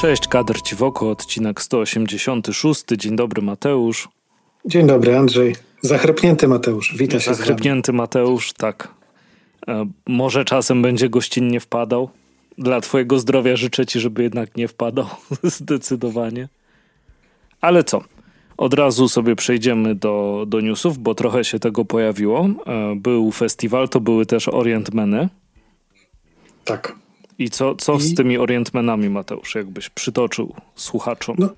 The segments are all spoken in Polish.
Cześć, kadr ci w oko, odcinek 186. Dzień dobry, Mateusz. Dzień dobry, Andrzej. Zachrypnięty Mateusz, witaj się Zachrypnięty Mateusz, tak. E, może czasem będzie gościnnie wpadał. Dla twojego zdrowia życzę ci, żeby jednak nie wpadał. Zdecydowanie. Ale co? Od razu sobie przejdziemy do, do newsów, bo trochę się tego pojawiło. E, był festiwal, to były też Orientmeny. Tak. I co, co I... z tymi Orientmenami, Mateusz, jakbyś przytoczył słuchaczom? No,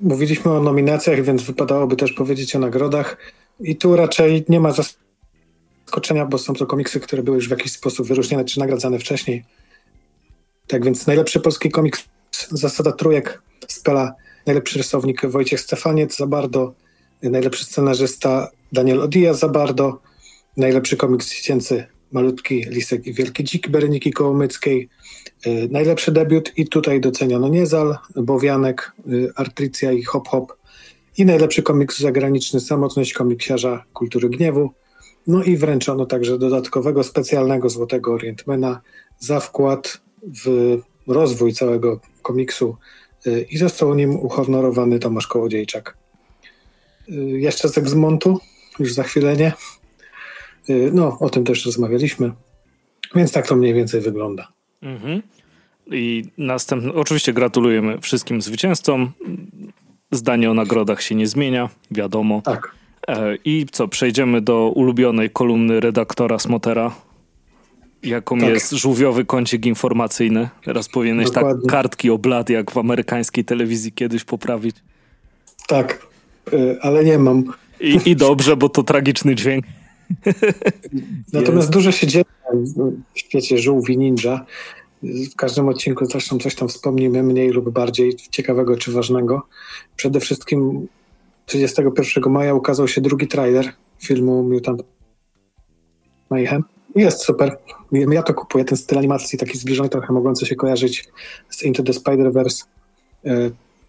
mówiliśmy o nominacjach, więc wypadałoby też powiedzieć o nagrodach. I tu raczej nie ma zaskoczenia, bo są to komiksy, które były już w jakiś sposób wyróżnione czy nagradzane wcześniej. Tak więc najlepszy polski komiks, zasada trójek, spela najlepszy rysownik Wojciech Stefaniec za bardzo, najlepszy scenarzysta Daniel Odia za bardzo, najlepszy komiks dziecięcy Malutki Lisek i Wielki Dzik Bereniki Kołomyckiej, y, najlepszy debiut i tutaj doceniono Niezal, Bowianek, y, Artrycja i Hop Hop i najlepszy komiks zagraniczny Samotność komiksiarza Kultury Gniewu. No i wręczono także dodatkowego, specjalnego Złotego Orientmana za wkład w rozwój całego komiksu y, i został nim uhonorowany Tomasz Kołodziejczak. Jeszcze z Egzmontu, już za chwilę nie. No, o tym też rozmawialiśmy. Więc tak to mniej więcej wygląda. Mhm. I następny, oczywiście gratulujemy wszystkim zwycięzcom. Zdanie o nagrodach się nie zmienia, wiadomo. Tak. E, I co, przejdziemy do ulubionej kolumny redaktora Smotera, jaką tak. jest żółwiowy kącik informacyjny. Teraz powinieneś tak kartki o blad, jak w amerykańskiej telewizji kiedyś poprawić. Tak, e, ale nie mam. I, I dobrze, bo to tragiczny dźwięk. Natomiast jest. dużo się dzieje w świecie żółwi ninja. W każdym odcinku zresztą coś tam wspomnimy, mniej lub bardziej ciekawego czy ważnego. Przede wszystkim 31 maja ukazał się drugi trailer filmu Mutant Mayhem. Jest super. Ja to kupuję, ten styl animacji taki zbliżony, trochę mogący się kojarzyć z Into the Spider-Verse.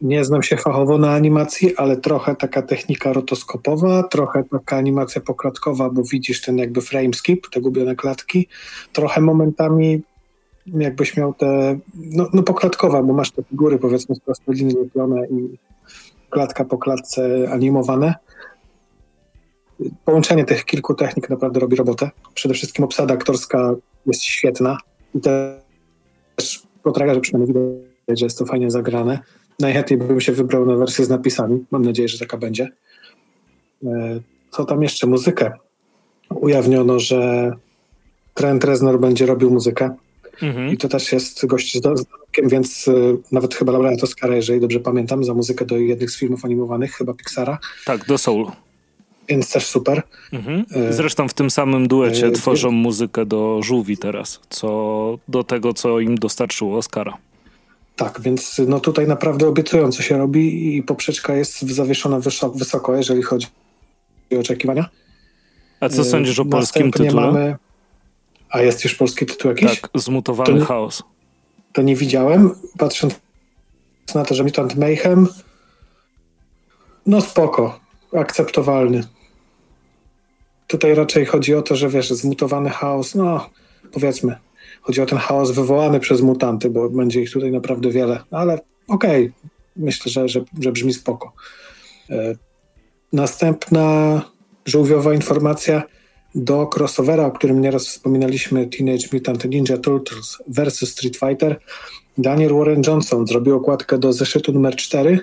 Nie znam się fachowo na animacji, ale trochę taka technika rotoskopowa, trochę taka animacja poklatkowa, bo widzisz ten jakby frame skip, te gubione klatki, trochę momentami jakbyś miał te, no, no poklatkowa, bo masz te figury powiedzmy z prostoliny lepione i klatka po klatce animowane. Połączenie tych kilku technik naprawdę robi robotę. Przede wszystkim obsada aktorska jest świetna i też po trailerze przynajmniej widać, że jest to fajnie zagrane najchętniej bym się wybrał na wersję z napisami. Mam nadzieję, że taka będzie. E, co tam jeszcze? Muzykę. Ujawniono, że Trent Reznor będzie robił muzykę. Mhm. I to też jest gość z dorobkiem, więc e, nawet chyba laureat Oscara, jeżeli dobrze pamiętam, za muzykę do jednych z filmów animowanych, chyba Pixara. Tak, do Soul. Więc też super. Mhm. E, Zresztą w tym samym duecie tworzą muzykę do Żółwi teraz, co do tego, co im dostarczyło Oscara. Tak, więc no tutaj naprawdę obiecująco się robi i poprzeczka jest zawieszona wysoko, jeżeli chodzi o oczekiwania. A co sądzisz o polskim tytule? Mamy... A jest już polski tytuł jakiś? Tak, Zmutowany to, chaos. To nie widziałem. Patrząc na to, że Mutant Mayhem no spoko, akceptowalny. Tutaj raczej chodzi o to, że wiesz, zmutowany chaos, no powiedzmy, Chodzi o ten chaos wywołany przez mutanty, bo będzie ich tutaj naprawdę wiele, ale okej, okay. myślę, że, że, że brzmi spoko. E, następna żółwiowa informacja do crossovera, o którym nieraz wspominaliśmy, Teenage Mutant Ninja Turtles vs Street Fighter. Daniel Warren Johnson zrobił okładkę do zeszytu numer 4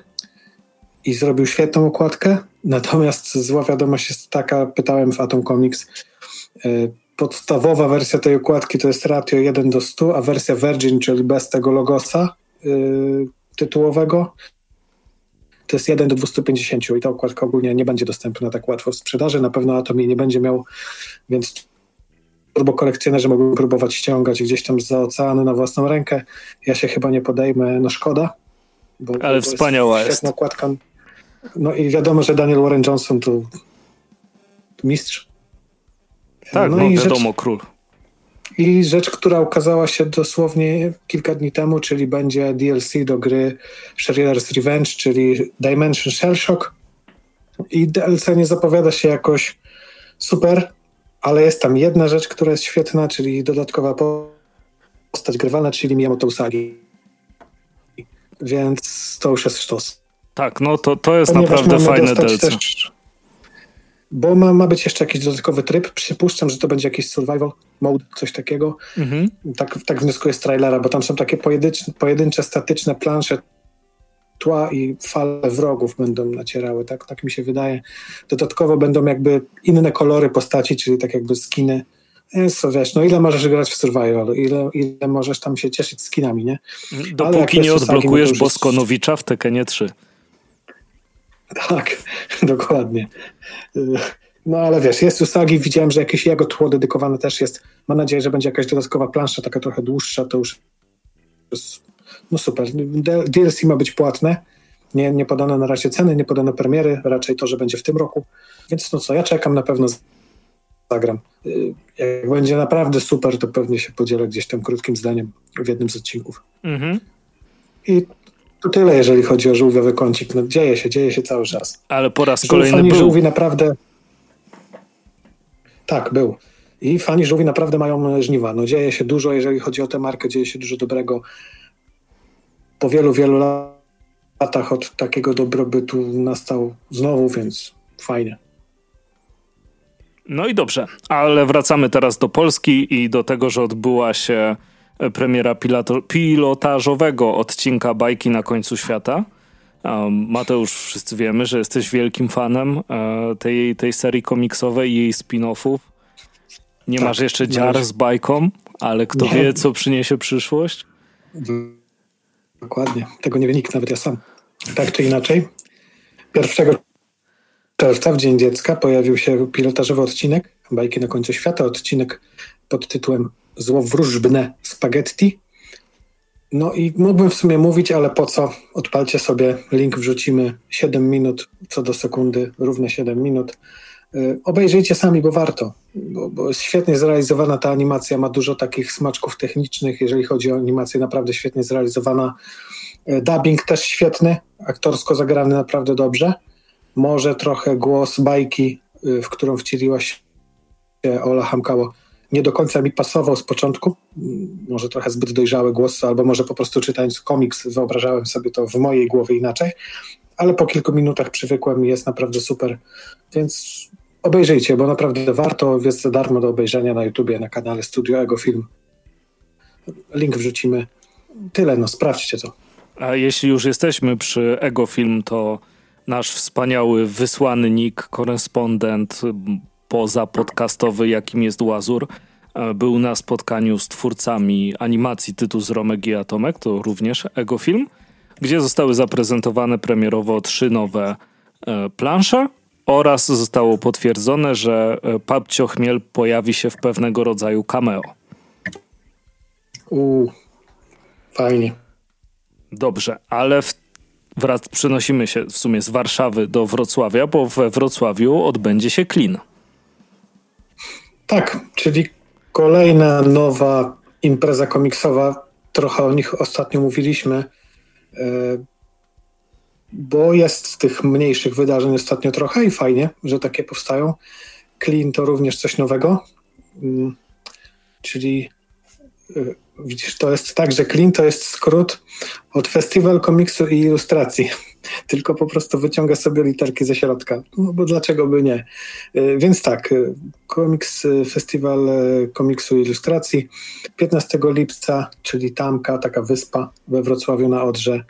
i zrobił świetną okładkę, natomiast zła wiadomość jest taka, pytałem w Atom Comics, e, podstawowa wersja tej okładki to jest ratio 1 do 100, a wersja Virgin, czyli bez tego logosa yy, tytułowego, to jest 1 do 250 i ta okładka ogólnie nie będzie dostępna tak łatwo w sprzedaży. Na pewno Atom jej nie będzie miał, więc turbo kolekcjonerzy mogą próbować ściągać gdzieś tam z oceanu na własną rękę. Ja się chyba nie podejmę, no szkoda. Bo, Ale bo wspaniała jest. jest. okładka. No i wiadomo, że Daniel Warren Johnson to mistrz tak, no, no i wiadomo, rzecz, król. I rzecz, która ukazała się dosłownie kilka dni temu, czyli będzie DLC do gry Shredder's Revenge, czyli Dimension Shell Shock. I DLC nie zapowiada się jakoś super, ale jest tam jedna rzecz, która jest świetna, czyli dodatkowa postać grywalna, czyli Miyamoto Usagi. więc to już jest sztos. Tak, no to, to jest Ponieważ naprawdę fajne DLC. Też, bo ma, ma być jeszcze jakiś dodatkowy tryb. Przypuszczam, że to będzie jakiś survival mode, coś takiego. Mhm. Tak, tak wnioskuję z trailera, bo tam są takie pojedyncze, pojedyncze statyczne plansze tła i fale wrogów będą nacierały, tak, tak mi się wydaje. Dodatkowo będą jakby inne kolory postaci, czyli tak jakby skiny. Jest, wiesz, no ile możesz grać w survival, ile, ile możesz tam się cieszyć skinami, nie? Dopóki nie odblokujesz Usagi, Boskonowicza w Tekenie 3. Tak, dokładnie. No ale wiesz, jest Usagi, widziałem, że jakieś jego tło dedykowane też jest. Mam nadzieję, że będzie jakaś dodatkowa plansza, taka trochę dłuższa, to już jest, no super. DLC ma być płatne, nie, nie podano na razie ceny, nie podano premiery, raczej to, że będzie w tym roku. Więc no co, ja czekam, na pewno zagram. Jak będzie naprawdę super, to pewnie się podzielę gdzieś tam krótkim zdaniem w jednym z odcinków. Mhm. I to tyle, jeżeli chodzi o żółwiowy kącik. No, dzieje się, dzieje się cały czas. Ale po raz kolejny fani był. żółwi naprawdę... Tak, był. I fani żółwi naprawdę mają żniwa. No, dzieje się dużo, jeżeli chodzi o tę markę, dzieje się dużo dobrego. Po wielu, wielu latach od takiego dobrobytu nastał znowu, więc fajnie. No i dobrze, ale wracamy teraz do Polski i do tego, że odbyła się premiera piloto, pilotażowego odcinka Bajki na końcu świata. Um, Mateusz, wszyscy wiemy, że jesteś wielkim fanem e, tej, tej serii komiksowej i jej spin-offów. Nie tak, masz jeszcze dziar z bajką, ale kto nie. wie, co przyniesie przyszłość? Dokładnie. Tego nie wie nikt, nawet ja sam. Tak czy inaczej. 1 czerwca, w Dzień Dziecka, pojawił się pilotażowy odcinek Bajki na końcu świata. Odcinek pod tytułem złowróżbne spaghetti. No i mógłbym w sumie mówić, ale po co? Odpalcie sobie, link wrzucimy 7 minut co do sekundy, równe 7 minut. Yy, obejrzyjcie sami, bo warto, bo, bo świetnie zrealizowana ta animacja, ma dużo takich smaczków technicznych, jeżeli chodzi o animację, naprawdę świetnie zrealizowana. Yy, dubbing też świetny, aktorsko zagrany naprawdę dobrze. Może trochę głos bajki, yy, w którą wcieliła się Ola Hamkało, nie do końca mi pasował z początku. Może trochę zbyt dojrzały głos, albo może po prostu czytając komiks wyobrażałem sobie to w mojej głowie inaczej, ale po kilku minutach przywykłem i jest naprawdę super. Więc obejrzyjcie, bo naprawdę warto, jest za darmo do obejrzenia na YouTubie, na kanale Studio Ego Film. Link wrzucimy. Tyle, no sprawdźcie to. A jeśli już jesteśmy przy Ego Film, to nasz wspaniały wysłany nick, korespondent, poza podcastowy, jakim jest Łazur, e, był na spotkaniu z twórcami animacji tytułu z Romek i Atomek, to również Ego Film, gdzie zostały zaprezentowane premierowo trzy nowe e, plansze oraz zostało potwierdzone, że e, Papcio Chmiel pojawi się w pewnego rodzaju cameo. Uuu, fajnie. Dobrze, ale w, wrac, przenosimy się w sumie z Warszawy do Wrocławia, bo we Wrocławiu odbędzie się klin. Tak, czyli kolejna nowa impreza komiksowa. Trochę o nich ostatnio mówiliśmy, e, bo jest tych mniejszych wydarzeń ostatnio trochę i fajnie, że takie powstają. Clean to również coś nowego, mm, czyli e, widzisz, to jest tak, że Clean to jest skrót od Festiwal Komiksu i Ilustracji tylko po prostu wyciąga sobie literki ze środka, no bo dlaczego by nie. E, więc tak, komiks, e, Festiwal Komiksu i Ilustracji 15 lipca, czyli Tamka, taka wyspa we Wrocławiu na Odrze.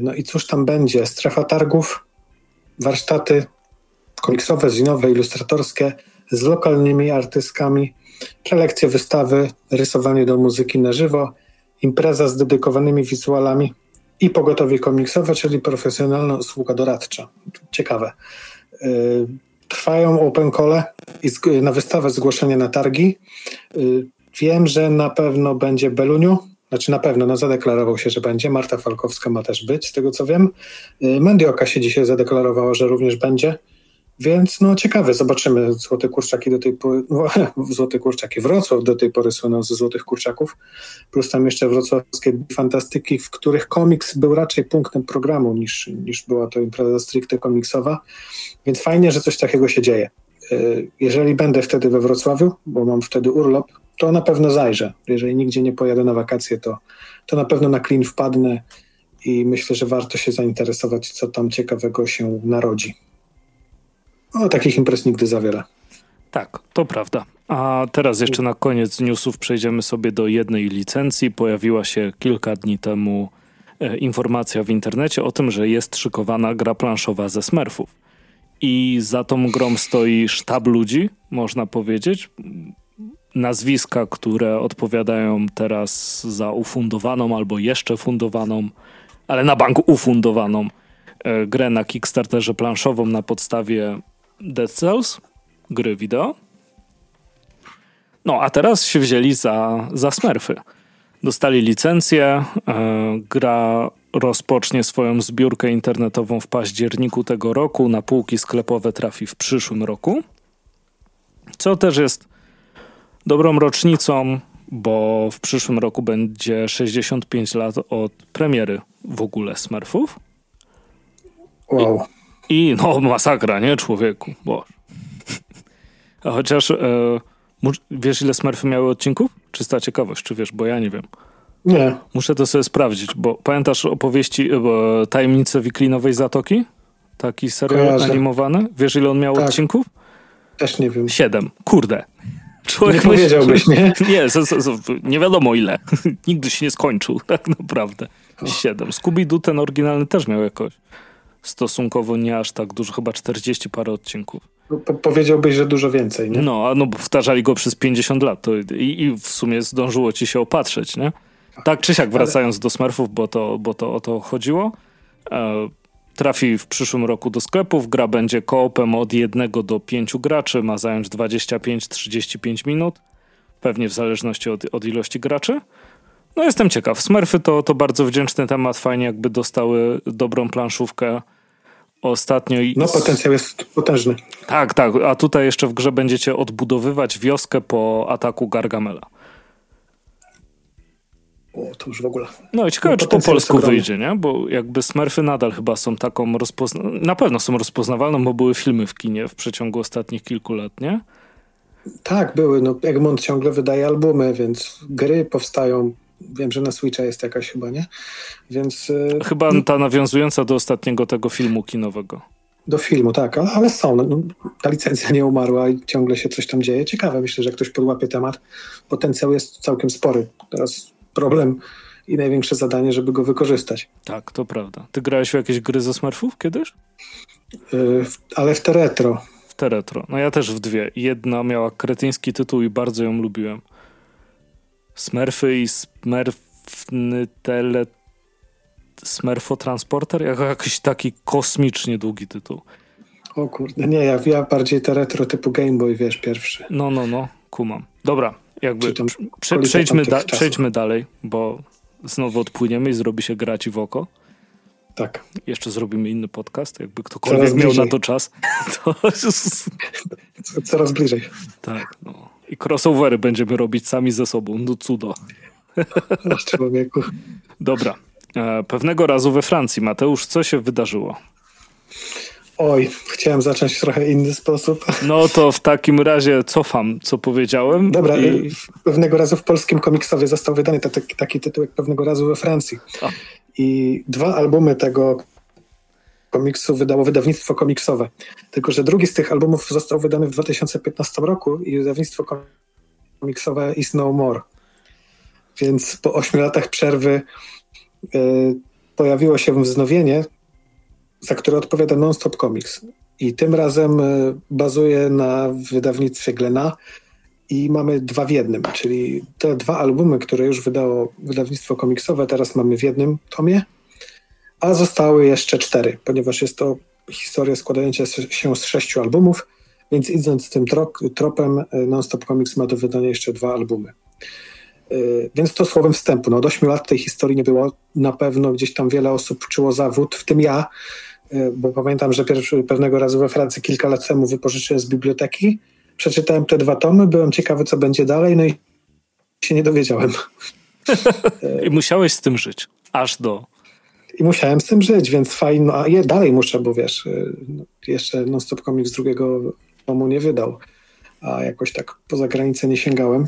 No i cóż tam będzie? Strefa targów, warsztaty komiksowe, zinowe, ilustratorskie z lokalnymi artystkami, prelekcje, wystawy, rysowanie do muzyki na żywo, impreza z dedykowanymi wizualami i pogotowie komiksowe, czyli profesjonalna usługa doradcza. Ciekawe. Y, trwają open call i na wystawę zgłoszenie na targi. Y, wiem, że na pewno będzie Beluniu, znaczy na pewno, no zadeklarował się, że będzie. Marta Falkowska ma też być, z tego co wiem. Y, Mendioka się dzisiaj zadeklarowała, że również będzie. Więc no ciekawe, zobaczymy. Złote kurczaki do tej pory, no, złote kurczaki Wrocław do tej pory słynął ze złotych kurczaków, plus tam jeszcze wrocławskie fantastyki, w których komiks był raczej punktem programu niż, niż była to impreza stricte komiksowa, więc fajnie, że coś takiego się dzieje. Y, jeżeli będę wtedy we Wrocławiu, bo mam wtedy urlop, to na pewno zajrzę. Jeżeli nigdzie nie pojadę na wakacje, to, to na pewno na klin wpadnę i myślę, że warto się zainteresować, co tam ciekawego się narodzi. O takich imprez nigdy za wiele. Tak, to prawda. A teraz jeszcze na koniec newsów przejdziemy sobie do jednej licencji. Pojawiła się kilka dni temu e, informacja w internecie o tym, że jest szykowana gra planszowa ze Smurfów. I za tą grą stoi sztab ludzi, można powiedzieć. Nazwiska, które odpowiadają teraz za ufundowaną albo jeszcze fundowaną, ale na banku ufundowaną e, grę na Kickstarterze planszową na podstawie Dead Cells, gry wideo. No, a teraz się wzięli za, za Smurfy. Dostali licencję, e, gra rozpocznie swoją zbiórkę internetową w październiku tego roku, na półki sklepowe trafi w przyszłym roku. Co też jest dobrą rocznicą, bo w przyszłym roku będzie 65 lat od premiery w ogóle Smurfów. Wow. I, no, masakra, nie człowieku? Boże. A chociaż e, wiesz, ile Smurfy miały odcinków? Czysta ciekawość, czy wiesz, bo ja nie wiem. Nie. Muszę to sobie sprawdzić, bo pamiętasz opowieści bo, Tajemnice Wiklinowej Zatoki? Taki serial Kojarzę. animowany? Wiesz, ile on miał tak. odcinków? Też nie wiem. Siedem. Kurde. Człowiek nie powiedziałbyś, nie? Nie, z, z, z, nie wiadomo ile. Nigdy się nie skończył, tak naprawdę. Siedem. Scooby-Doo ten oryginalny też miał jakoś stosunkowo nie aż tak dużo, chyba 40 parę odcinków. No, po powiedziałbyś, że dużo więcej, nie? No, a no bo wtarzali go przez 50 lat to i, i w sumie zdążyło ci się opatrzeć, nie? Tak czy siak, wracając Ale... do Smurfów, bo to, bo to o to chodziło. E, trafi w przyszłym roku do sklepów. Gra będzie koopem od jednego do pięciu graczy. Ma zająć 25-35 minut. Pewnie w zależności od, od ilości graczy. No jestem ciekaw. Smurfy to, to bardzo wdzięczny temat. Fajnie jakby dostały dobrą planszówkę ostatnio. I... No potencjał jest potężny. Tak, tak. A tutaj jeszcze w grze będziecie odbudowywać wioskę po ataku Gargamela. O, to już w ogóle. No i ciekawe, no, czy po polsku wyjdzie, nie? Bo jakby Smurfy nadal chyba są taką rozpozna... Na pewno są rozpoznawalną, bo były filmy w kinie w przeciągu ostatnich kilku lat, nie? Tak, były. No, Egmont ciągle wydaje albumy, więc gry powstają. Wiem, że na Switcha jest jakaś chyba, nie? Więc... E, chyba no, ta nawiązująca do ostatniego tego filmu kinowego. Do filmu, tak, ale są. No, ta licencja nie umarła i ciągle się coś tam dzieje. Ciekawe, myślę, że ktoś podłapie temat. Potencjał jest całkiem spory. Teraz problem i największe zadanie, żeby go wykorzystać. Tak, to prawda. Ty grałeś w jakieś gry ze Smurfów kiedyś? Yy, ale w te retro. W te retro. No ja też w dwie. Jedna miała kretyński tytuł i bardzo ją lubiłem. Smurfy i Smurfny tele... Smurfo-transporter? Jakiś taki kosmicznie długi tytuł. O kurde, nie, ja, ja bardziej te retro typu Game Boy, wiesz, pierwszy. No, no, no, kumam. Dobra, jakby prze, przejdźmy, da, przejdźmy dalej, bo znowu odpłyniemy i zrobi się grać w oko. Tak. Jeszcze zrobimy inny podcast, jakby ktokolwiek Coraz miał bliżej. na to czas. To... Coraz bliżej. Tak, no. I crossovery będziemy robić sami ze sobą, no cudo. Człowieku. Dobra. E, pewnego razu we Francji, Mateusz, co się wydarzyło? Oj, chciałem zacząć w trochę inny sposób. No to w takim razie cofam, co powiedziałem. Dobra, i... pewnego razu w polskim komiksowie został wydany taki, taki tytuł jak pewnego razu we Francji. A. I dwa albumy tego komiksu wydało wydawnictwo komiksowe. Tylko, że drugi z tych albumów został wydany w 2015 roku i wydawnictwo komiksowe Is No More. Więc po ośmiu latach przerwy y, pojawiło się wznowienie za które odpowiada Nonstop Comics. I tym razem e, bazuje na wydawnictwie Glena i mamy dwa w jednym, czyli te dwa albumy, które już wydało wydawnictwo komiksowe, teraz mamy w jednym tomie, a zostały jeszcze cztery, ponieważ jest to historia składająca się z sześciu albumów, więc idąc tym tropem, e, Nonstop Comics ma do wydania jeszcze dwa albumy. E, więc to słowem wstępu. No, od ośmiu lat tej historii nie było. Na pewno gdzieś tam wiele osób czuło zawód, w tym ja, E, bo pamiętam, że pierwszy, pewnego razu we Francji kilka lat temu wypożyczyłem z biblioteki, przeczytałem te dwa tomy, byłem ciekawy, co będzie dalej, no i się nie dowiedziałem. I musiałeś z tym żyć, aż do... I musiałem z tym żyć, więc fajnie, a je dalej muszę, bo wiesz, e, jeszcze Non-Stop Comics drugiego tomu nie wydał, a jakoś tak poza granicę nie sięgałem.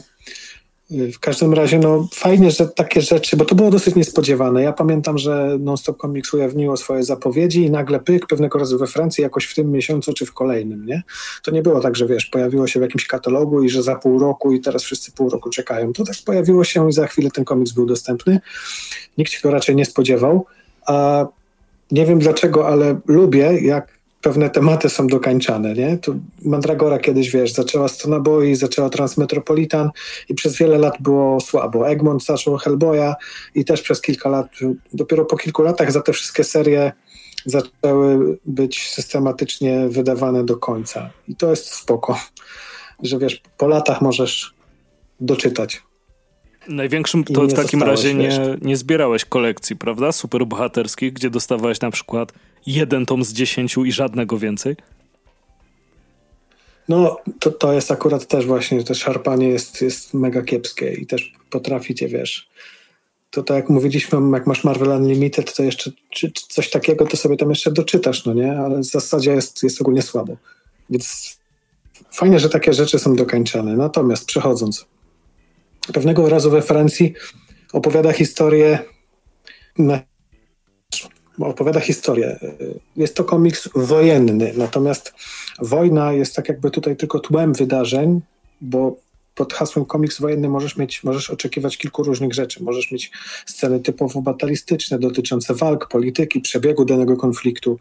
W każdym razie, no fajnie, że takie rzeczy, bo to było dosyć niespodziewane. Ja pamiętam, że Non-Stop Comics ujawniło swoje zapowiedzi i nagle pyk pewnego razu we Francji jakoś w tym miesiącu czy w kolejnym, nie? To nie było tak, że wiesz, pojawiło się w jakimś katalogu i że za pół roku i teraz wszyscy pół roku czekają. To tak pojawiło się i za chwilę ten komiks był dostępny. Nikt się go raczej nie spodziewał. A nie wiem dlaczego, ale lubię, jak pewne tematy są dokańczane, nie? Tu Mandragora kiedyś, wiesz, zaczęła Stona Boy, zaczęła Transmetropolitan i przez wiele lat było słabo. Egmont zaczął Hellboya i też przez kilka lat, dopiero po kilku latach za te wszystkie serie zaczęły być systematycznie wydawane do końca. I to jest spoko, że wiesz, po latach możesz doczytać. Największym to w takim razie nie, nie zbierałeś kolekcji, prawda? Superbohaterskich, gdzie dostawałeś na przykład jeden tom z dziesięciu i żadnego więcej? No, to, to jest akurat też właśnie, to szarpanie jest, jest mega kiepskie i też potraficie, wiesz, to tak jak mówiliśmy, jak masz Marvel Unlimited, to jeszcze czy, czy coś takiego, to sobie tam jeszcze doczytasz, no nie? Ale w zasadzie jest, jest ogólnie słabo. Więc fajnie, że takie rzeczy są dokończane. Natomiast przechodząc, pewnego razu we Francji opowiada historię opowiada historię. Jest to komiks wojenny, natomiast wojna jest tak jakby tutaj tylko tłem wydarzeń, bo pod hasłem komiks wojenny możesz mieć, możesz oczekiwać kilku różnych rzeczy. Możesz mieć sceny typowo batalistyczne dotyczące walk, polityki, przebiegu danego konfliktu,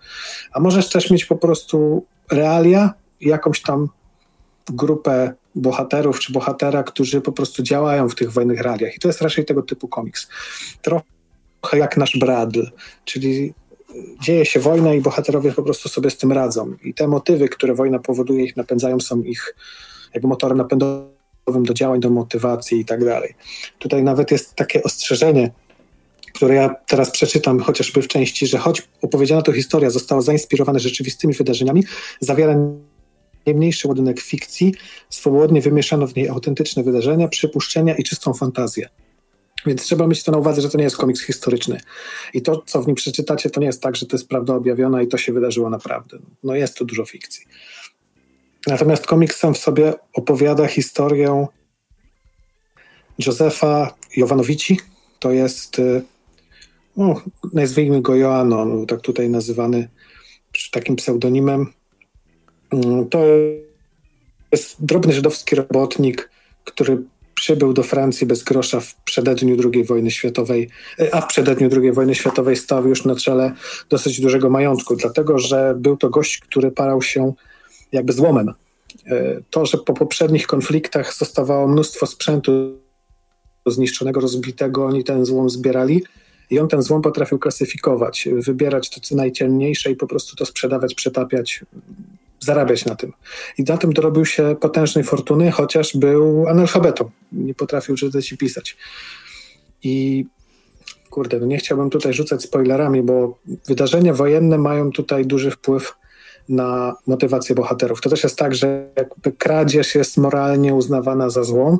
a możesz też mieć po prostu realia, jakąś tam grupę bohaterów czy bohatera, którzy po prostu działają w tych wojennych realiach. I to jest raczej tego typu komiks. Trochę jak nasz Bradl, czyli dzieje się wojna i bohaterowie po prostu sobie z tym radzą. I te motywy, które wojna powoduje, ich napędzają, są ich jakby motorem napędowym do działań, do motywacji i tak dalej. Tutaj nawet jest takie ostrzeżenie, które ja teraz przeczytam chociażby w części, że choć opowiedziana to historia została zainspirowana rzeczywistymi wydarzeniami, zawiera najmniejszy ładunek fikcji, swobodnie wymieszano w niej autentyczne wydarzenia, przypuszczenia i czystą fantazję. Więc trzeba mieć to na uwadze, że to nie jest komiks historyczny. I to, co w nim przeczytacie, to nie jest tak, że to jest prawda objawiona i to się wydarzyło naprawdę. No jest tu dużo fikcji. Natomiast komiks sam w sobie opowiada historię Józefa Jowanowici. To jest, y, no, nazwijmy go Joanno, tak tutaj nazywany takim pseudonimem. Mm, to jest drobny żydowski robotnik, który przybył do Francji bez grosza w przededniu II wojny światowej, a w przededniu II wojny światowej stał już na czele dosyć dużego majątku, dlatego że był to gość, który parał się jakby złomem. E, to, że po poprzednich konfliktach zostawało mnóstwo sprzętu zniszczonego, rozbitego, oni ten złom zbierali i on ten złom potrafił klasyfikować, wybierać to co najciemniejsze i po prostu to sprzedawać, przetapiać, zarabiać na tym. I na tym dorobił się potężnej fortuny, chociaż był analfabetą. Nie potrafił czytać i pisać. I kurde, no nie chciałbym tutaj rzucać spoilerami, bo wydarzenia wojenne mają tutaj duży wpływ na motywację bohaterów. To też jest tak, że jakby kradzież jest moralnie uznawana za złą,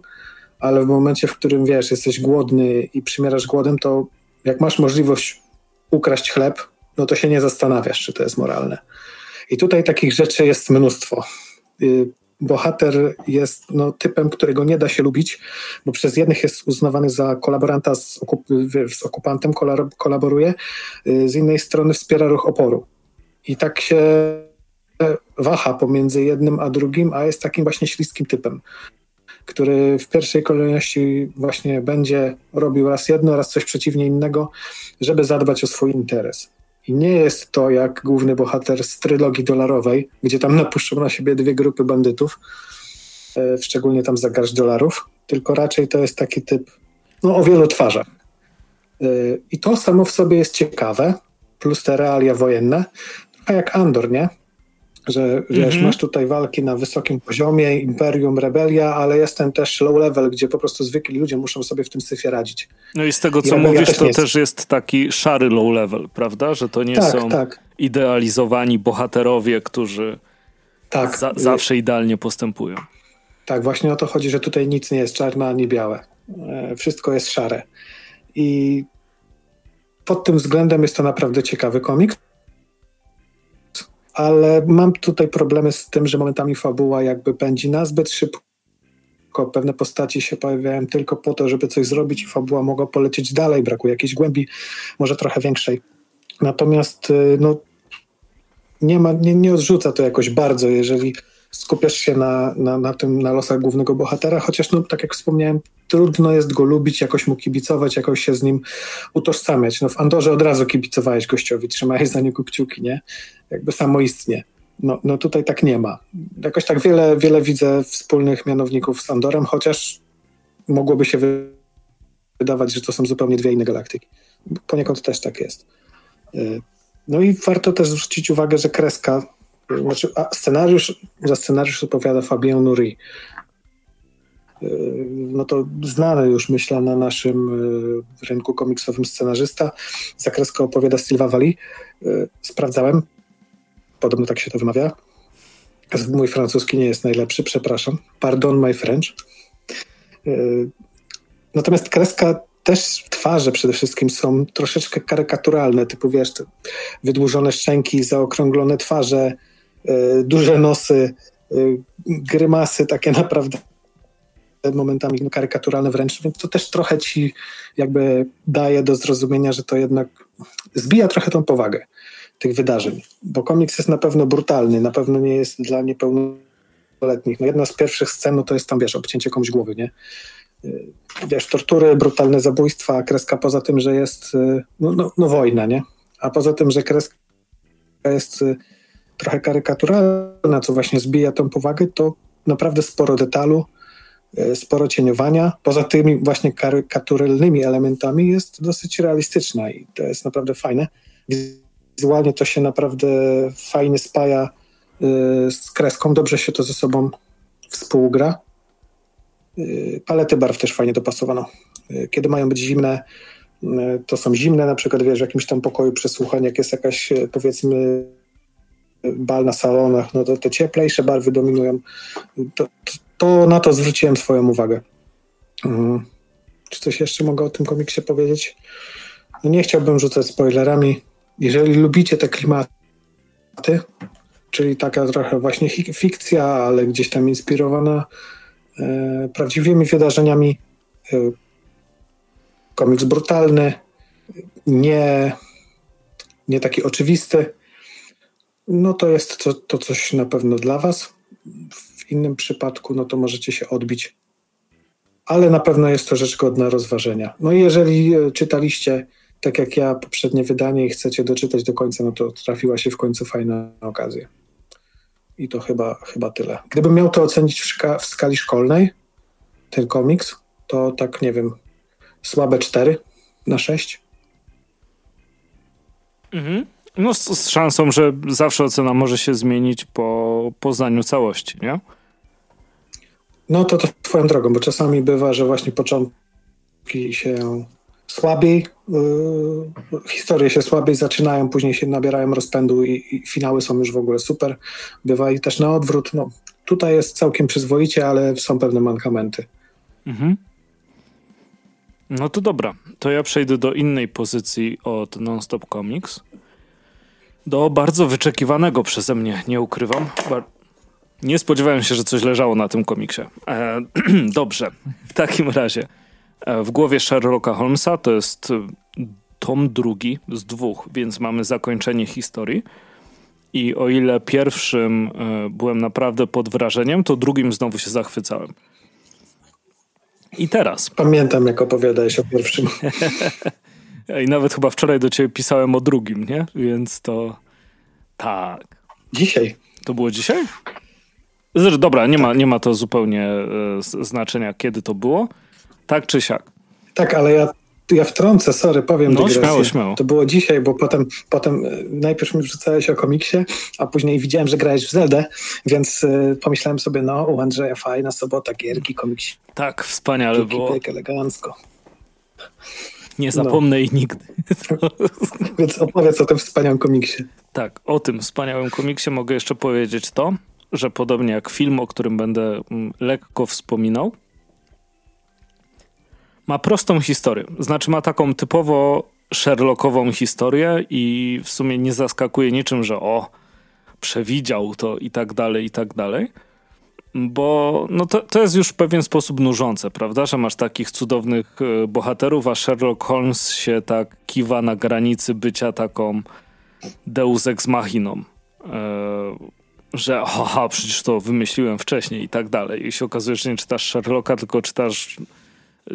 ale w momencie, w którym wiesz, jesteś głodny i przymierasz głodem, to jak masz możliwość ukraść chleb, no to się nie zastanawiasz, czy to jest moralne. I tutaj takich rzeczy jest mnóstwo. Y, bohater jest no, typem, którego nie da się lubić, bo przez jednych jest uznawany za kolaboranta z, okup z okupantem, kolaboruje, y, z innej strony wspiera ruch oporu. I tak się waha pomiędzy jednym a drugim, a jest takim właśnie śliskim typem, który w pierwszej kolejności właśnie będzie robił raz jedno, raz coś przeciwnie innego, żeby zadbać o swój interes. I nie jest to jak główny bohater z trylogii dolarowej, gdzie tam napuszczą na siebie dwie grupy bandytów, e, szczególnie tam za garść dolarów, tylko raczej to jest taki typ no, o wielu twarzach. E, I to samo w sobie jest ciekawe, plus te realia wojenne, trochę jak Andor, nie? Że wiesz, mm -hmm. masz tutaj walki na wysokim poziomie, imperium, rebelia, ale jest ten też low level, gdzie po prostu zwykli ludzie muszą sobie w tym syfie radzić. No i z tego, co mówisz, też to jest. też jest taki szary low level, prawda? Że to nie tak, są tak. idealizowani bohaterowie, którzy tak. Za zawsze idealnie postępują. Tak, właśnie o to chodzi, że tutaj nic nie jest czarne ani białe. E, wszystko jest szare. I pod tym względem jest to naprawdę ciekawy komik ale mam tutaj problemy z tym, że momentami fabuła jakby pędzi na zbyt szybko szybko, pewne postaci się pojawiają tylko po to, żeby coś zrobić i fabuła mogła polecieć dalej, brakuje jakiejś głębi, może trochę większej. Natomiast y, no, nie, ma, nie, nie odrzuca to jakoś bardzo, jeżeli skupiasz się na, na, na tym, na losach głównego bohatera, chociaż no, tak jak wspomniałem, trudno jest go lubić, jakoś mu kibicować, jakoś się z nim utożsamiać. No w Andorze od razu kibicowałeś gościowi, trzymałeś za niego kciuki, nie? Jakby samoistnie. No, no tutaj tak nie ma. Jakoś tak wiele, wiele widzę wspólnych mianowników z Andorem, chociaż mogłoby się wydawać, że to są zupełnie dwie inne galaktyki. Poniekąd też tak jest. Y, no i warto też zwrócić uwagę, że kreska, znaczy, a scenariusz, za scenariusz odpowiada Fabien Nuri. Y, no to znany już, myślę, na naszym y, rynku komiksowym scenarzysta. Za kreskę opowiada Silva Vali. Sprawdzałem, podobno tak się to wymawia. Mój francuski nie jest najlepszy, przepraszam. Pardon my French. Natomiast kreska też twarze przede wszystkim są troszeczkę karykaturalne, typu wiesz, wydłużone szczęki, zaokrąglone twarze, duże nosy, y, grymasy takie naprawdę momentami karykaturalne wręcz, więc to też trochę ci jakby daje do zrozumienia, że to jednak zbija trochę tą powagę tych wydarzeń, bo komiks jest na pewno brutalny, na pewno nie jest dla niepełnoletnich. No jedna z pierwszych scen no to jest tam, wiesz, obcięcie komuś głowy, nie? Y, wiesz, tortury, brutalne zabójstwa, kreska poza tym, że jest no, no, no wojna, nie? A poza tym, że kreska jest trochę karykaturalna, co właśnie zbija tą powagę, to naprawdę sporo detalu, sporo cieniowania. Poza tymi właśnie karykaturalnymi elementami jest dosyć realistyczna i to jest naprawdę fajne. Wizualnie to się naprawdę fajnie spaja z kreską, dobrze się to ze sobą współgra. Y, palety barw też fajnie dopasowano. Kiedy mają być zimne, to są zimne, na przykład wiesz, w jakimś tam pokoju przesłuchań, jak jest jakaś powiedzmy bal na salonach, no to te cieplejsze barwy dominują. To, to na to zwróciłem swoją uwagę. Czy coś jeszcze mogę o tym komiksie powiedzieć? No nie chciałbym rzucać spoilerami. Jeżeli lubicie te klimaty, czyli taka trochę właśnie fikcja, ale gdzieś tam inspirowana E, prawdziwymi wydarzeniami. E, komiks brutalny, nie, nie taki oczywisty. No to jest to, to coś na pewno dla Was. W innym przypadku, no to możecie się odbić. Ale na pewno jest to rzecz godna rozważenia. No i jeżeli e, czytaliście, tak jak ja, poprzednie wydanie i chcecie doczytać do końca, no to trafiła się w końcu fajna okazja. I to chyba, chyba tyle. Gdybym miał to ocenić w, szka- w skali szkolnej, ten komiks, to tak nie wiem, słabe 4 na 6. Mhm. No z, z, szansą, że zawsze ocena może się zmienić po poznaniu całości, nie? No to, to twoją drogą, bo czasami bywa, że właśnie początki się słabiej, yy, historie się słabiej zaczynają, później się nabierają rozpędu i, i, finały są już w ogóle super. Bywa i też na odwrót. No, tutaj jest całkiem przyzwoicie, ale są pewne mankamenty. Mhm. No to dobra, to ja przejdę do innej pozycji od Nonstop Comics. Do bardzo wyczekiwanego przeze mnie, nie ukrywam. Nie spodziewałem się, że coś leżało na tym komiksie. E, dobrze, w takim razie. E, w głowie Sherlocka Holmesa to jest e, tom drugi z dwóch, więc mamy zakończenie historii. I o ile pierwszym e, byłem naprawdę pod wrażeniem, to drugim znowu się zachwycałem. I teraz. Pamiętam, jak opowiadałeś o pierwszym. I nawet chyba wczoraj do ciebie pisałem o drugim, nie? Więc to tak. Dzisiaj. To było dzisiaj? Zresztą, dobra, nie, tak. ma, nie ma to zupełnie znaczenia, kiedy to było. Tak czy siak. Tak, ale ja, ja wtrącę, sorry, powiem No śmiało, śmiało. To było dzisiaj, bo potem, potem e, najpierw mi wrzucałeś o komiksie, a później widziałem, że grałeś w Zeldę, więc y, pomyślałem sobie, no u Andrzeja fajna sobota, gierki, komiks. Tak, wspaniale Kiki, było. Elegancko. Nie zapomnę no. i nigdy. Więc opowiedz o tym wspaniałym komiksie. Tak, o tym wspaniałym komiksie mogę jeszcze powiedzieć to, że podobnie jak film, o którym będę mm, lekko wspominał, ma prostą historię. Znaczy ma taką typowo Sherlockową historię i w sumie nie zaskakuje niczym, że o, przewidział to i tak dalej, i tak dalej. Bo no to, to jest już w pewien sposób nużące, prawda? Że masz takich cudownych e, bohaterów, a Sherlock Holmes się tak kiwa na granicy bycia taką deus ex machiną. E, że haha, przecież to wymyśliłem wcześniej i tak dalej. I się okazuje, że nie czytasz Sherlocka, tylko czytasz e,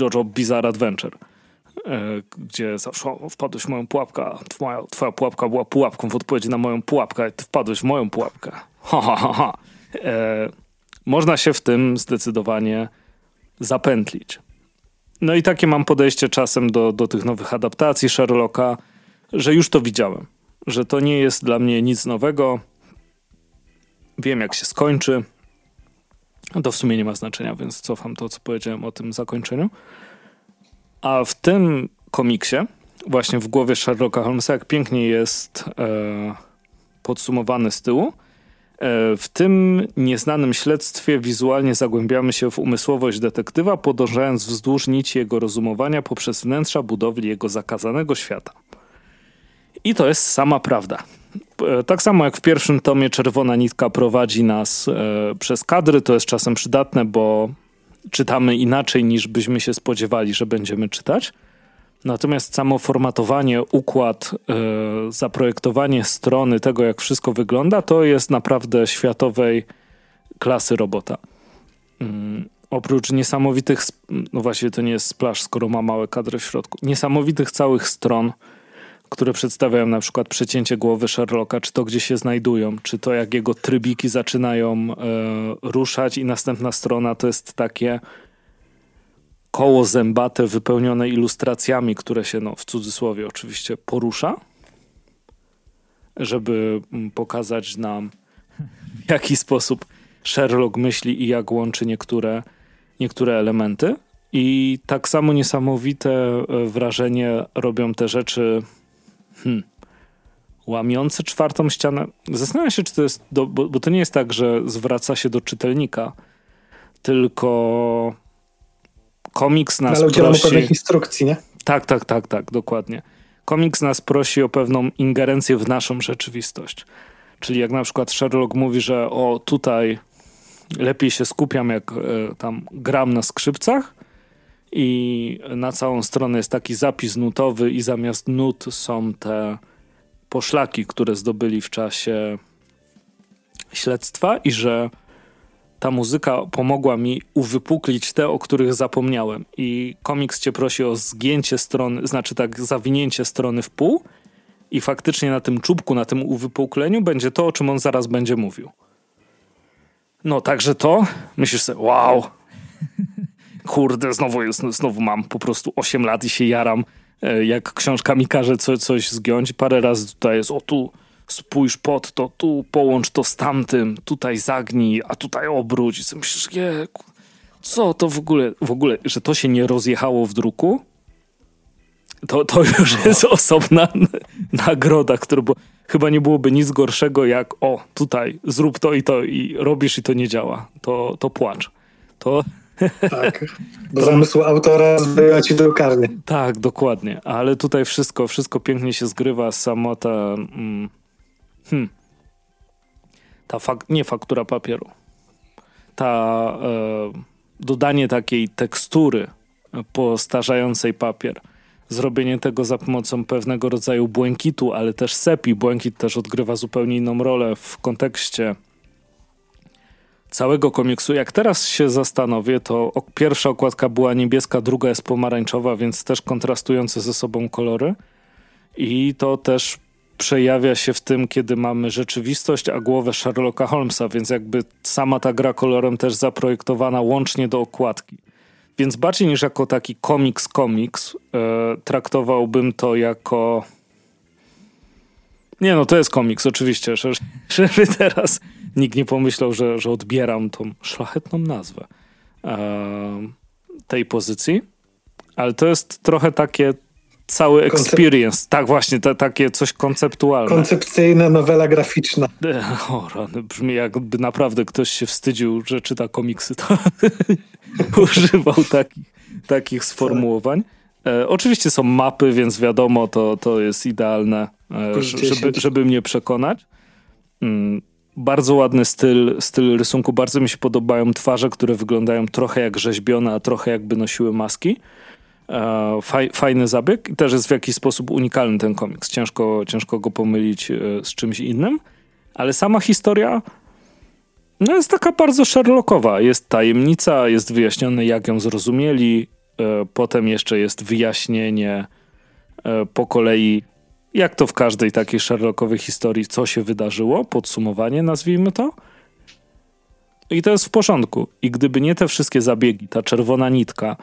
Jojo Bizarre Adventure. Gdzie zawsze wpadłeś w moją pułapkę, twoja, twoja pułapka była pułapką w odpowiedzi na moją pułapkę, ty wpadłeś w moją pułapkę. Ha, ha, ha, ha. E, można się w tym zdecydowanie zapętlić. No i takie mam podejście czasem do, do tych nowych adaptacji Sherlocka, że już to widziałem. Że to nie jest dla mnie nic nowego. Wiem, jak się skończy. To w sumie nie ma znaczenia, więc cofam to, co powiedziałem o tym zakończeniu. A w tym komiksie, właśnie w głowie Sherlocka Holmesa, jak pięknie jest e, podsumowany z tyłu, w tym nieznanym śledztwie wizualnie zagłębiamy się w umysłowość detektywa, podążając wzdłuż nici jego rozumowania poprzez wnętrza budowli jego zakazanego świata. I to jest sama prawda. E, tak samo jak w pierwszym tomie Czerwona Nitka prowadzi nas e, przez kadry, to jest czasem przydatne, bo czytamy inaczej niż byśmy się spodziewali, że będziemy czytać. Natomiast samo formatowanie, układ, yy, zaprojektowanie strony, tego jak wszystko wygląda, to jest naprawdę światowej klasy robota. Yy, oprócz niesamowitych, no właściwie to nie jest splash, skoro ma małe kadry w środku, niesamowitych całych stron, które przedstawiają na przykład przecięcie głowy Sherlocka, czy to gdzie się znajdują, czy to jak jego trybiki zaczynają yy, ruszać i następna strona to jest takie koło zębate wypełnione ilustracjami, które się, no, w cudzysłowie oczywiście, porusza, żeby mm, pokazać nam, w jaki sposób Sherlock myśli i jak łączy niektóre, niektóre elementy. I tak samo niesamowite e, wrażenie robią te rzeczy hmm, łamiące czwartą ścianę. Zastanawiam się, czy to jest, do, bo, bo to nie jest tak, że zwraca się do czytelnika, tylko komiks nas Ale prosi... pewnych instrukcji, nie? Tak, tak, tak, tak, dokładnie. Komiks nas prosi o pewną ingerencję w naszą rzeczywistość. Czyli jak na przykład Sherlock mówi, że o tutaj lepiej się skupiam, jak e, tam gram na skrzypcach i na całą stronę jest taki zapis nutowy i zamiast nut są te poszlaki, które zdobyli w czasie śledztwa i że ta muzyka pomogła mi uwypuklić te, o których zapomniałem. I komiks cię prosi o zgięcie strony, znaczy tak, zawinięcie strony w pół i faktycznie na tym czubku, na tym uwypukleniu będzie to, o czym on zaraz będzie mówił. No, także to, myślisz sobie, wow, kurde, znowu, jest, znowu mam po prostu 8 lat i się jaram, e, jak książka mi każe co, coś zgiąć. Parę razy tutaj jest, o tu spójrz pod to, tu połącz to z tamtym, tutaj zagnij, a tutaj obróć. I myślisz, je, co to w ogóle, w ogóle, że to się nie rozjechało w druku? To, to już no. jest osobna nagroda, która bo chyba nie byłoby nic gorszego jak o, tutaj zrób to i to i robisz i to nie działa. To, to płacz. To... Tak, bo zamysł autora zbywa ci drukarnię. Tak, dokładnie. Ale tutaj wszystko, wszystko pięknie się zgrywa. Samota... Mm, Hmm. Ta fak nie faktura papieru. Ta e, dodanie takiej tekstury postarzającej papier. Zrobienie tego za pomocą pewnego rodzaju błękitu, ale też sepi. Błękit też odgrywa zupełnie inną rolę w kontekście całego komiksu. Jak teraz się zastanowię, to pierwsza okładka była niebieska, druga jest pomarańczowa, więc też kontrastujące ze sobą kolory. I to też przejawia się w tym, kiedy mamy rzeczywistość, a głowę Sherlocka Holmesa, więc jakby sama ta gra kolorem też zaprojektowana łącznie do okładki. Więc bardziej niż jako taki komiks komiks, e, traktowałbym to jako nie no, to jest komiks, oczywiście, żeby, teraz nikt nie pomyślał, że, że odbieram tą szlachetną nazwę e, tej pozycji. Ale to jest trochę takie cały experience. Tak, właśnie, to, takie coś konceptualne. Koncepcyjna nowela graficzna. O, rany, brzmi jakby naprawdę ktoś się wstydził, że czyta komiksy, to używał takich, takich sformułowań. E, oczywiście są mapy, więc wiadomo, to, to jest idealne, e, żeby, żeby mnie przekonać. Mm, bardzo ładny styl, styl rysunku. Bardzo mi się podobają twarze, które wyglądają trochę jak rzeźbione, a trochę jakby nosiły maski. E, faj, fajny zabieg i też jest w jakiś sposób unikalny ten komiks. Ciężko, ciężko go pomylić e, z czymś innym, ale sama historia no jest taka bardzo Sherlockowa. Jest tajemnica, jest wyjaśnione jak ją zrozumieli, e, potem jeszcze jest wyjaśnienie po kolei jak to w każdej takiej Sherlockowej historii, co się wydarzyło, podsumowanie nazwijmy to. I to jest w porządku. I gdyby nie te wszystkie zabiegi, ta czerwona nitka,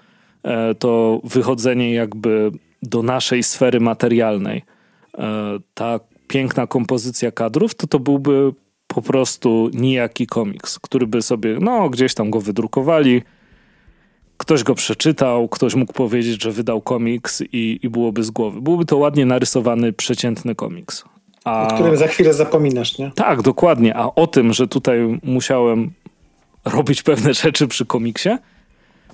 to wychodzenie jakby do naszej sfery materialnej, e, ta piękna kompozycja kadrów, to to byłby po prostu nijaki komiks, który by sobie, no gdzieś tam go wydrukowali, ktoś go przeczytał, ktoś mógł powiedzieć, że wydał komiks i, i byłoby z głowy. Byłby to ładnie narysowany, przeciętny komiks. A... O którym za chwilę zapominasz, nie? Tak, dokładnie. A o tym, że tutaj musiałem robić pewne rzeczy przy komiksie,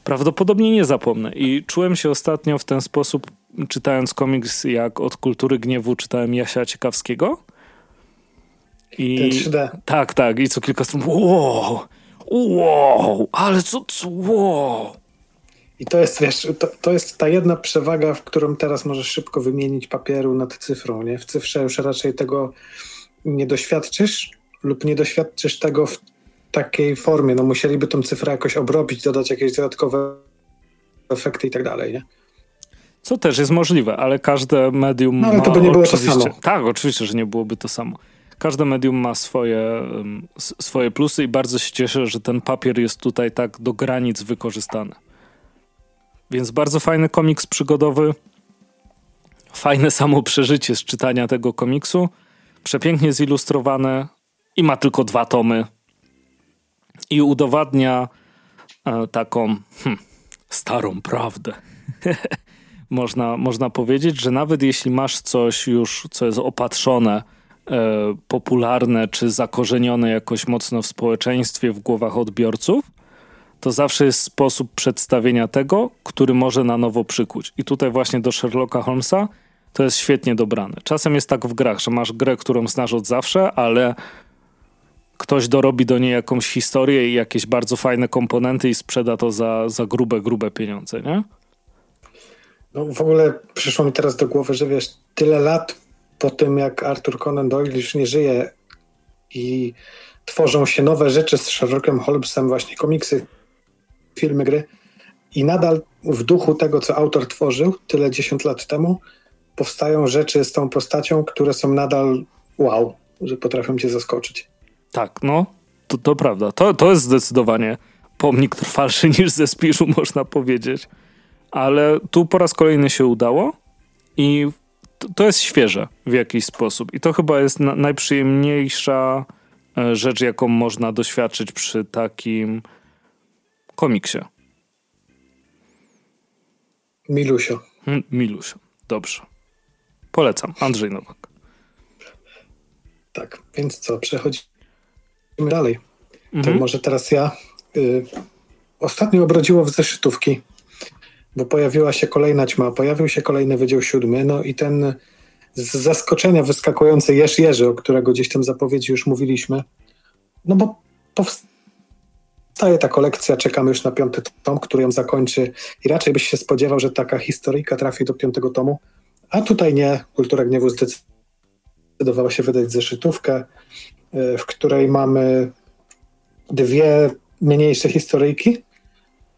prawdopodobnie nie zapomnę. I czułem się ostatnio w ten sposób, czytając komiks, jak od kultury gniewu czytałem Jasia Ciekawskiego. I... Ten 3D. Tak, tak. I co kilka stron, wow, wow, ale co, co wow. I to jest, wiesz, to, to jest ta jedna przewaga, w którą teraz możesz szybko wymienić papieru nad cyfrą, nie? W cyfrze już raczej tego nie doświadczysz lub nie doświadczysz tego w takiej formie. No musieliby tą cyfrę jakoś obrobić, dodać jakieś dodatkowe efekty i tak dalej, nie? Co też jest możliwe, ale każde medium no, ale to by nie było to samo. Tak, oczywiście, że nie byłoby to samo. Każde medium ma swoje, swoje plusy i bardzo się cieszę, że ten papier jest tutaj tak do granic wykorzystany. Więc bardzo fajny komiks przygodowy. Fajne samo przeżycie z czytania tego komiksu. Przepięknie zilustrowane i ma tylko dwa tomy. I udowadnia e, taką hm, starą prawdę. można, można powiedzieć, że nawet jeśli masz coś już, co jest opatrzone, e, popularne czy zakorzenione jakoś mocno w społeczeństwie, w głowach odbiorców, to zawsze jest sposób przedstawienia tego, który może na nowo przykuć. I tutaj właśnie do Sherlocka Holmesa to jest świetnie dobrane. Czasem jest tak w grach, że masz grę, którą znasz od zawsze, ale ktoś dorobi do niej jakąś historię i jakieś bardzo fajne komponenty i sprzeda to za, za grube, grube pieniądze, nie? No w ogóle przyszło mi teraz do głowy, że wiesz, tyle lat po tym, jak Arthur Conan Doyle już nie żyje i tworzą się nowe rzeczy z Sherlockiem Holmesem, właśnie komiksy, filmy, gry i nadal w duchu tego, co autor tworzył tyle dziesiąt lat temu, powstają rzeczy z tą postacią, które są nadal wow, że potrafią cię zaskoczyć. Tak, no, to, to prawda. To, to jest zdecydowanie pomnik trwalszy niż ze Spiszu, można powiedzieć. Ale tu po raz kolejny się udało i to, to jest świeże w jakiś sposób. I to chyba jest na, najprzyjemniejsza e, rzecz, jaką można doświadczyć przy takim komiksie. Milusio. Hmm, Milusio, dobrze. Polecam. Andrzej Nowak. Tak, więc co, przechodzimy dalej. Mhm. To może teraz ja. Y, ostatnio obrodziło w zeszytówki, bo pojawiła się kolejna ćma, pojawił się kolejny Wydział Siódmy, no i ten z zaskoczenia wyskakujący Jerz Jerzy, o którego gdzieś tam zapowiedzi już mówiliśmy, no bo powstał Staje ta kolekcja, czekamy już na piąty tom, który ją zakończy i raczej byś się spodziewał, że taka historyjka trafi do piątego tomu, a tutaj nie. Kultura Gniewu zdecydowała się wydać zeszytówkę, w której mamy dwie mniejsze historyjki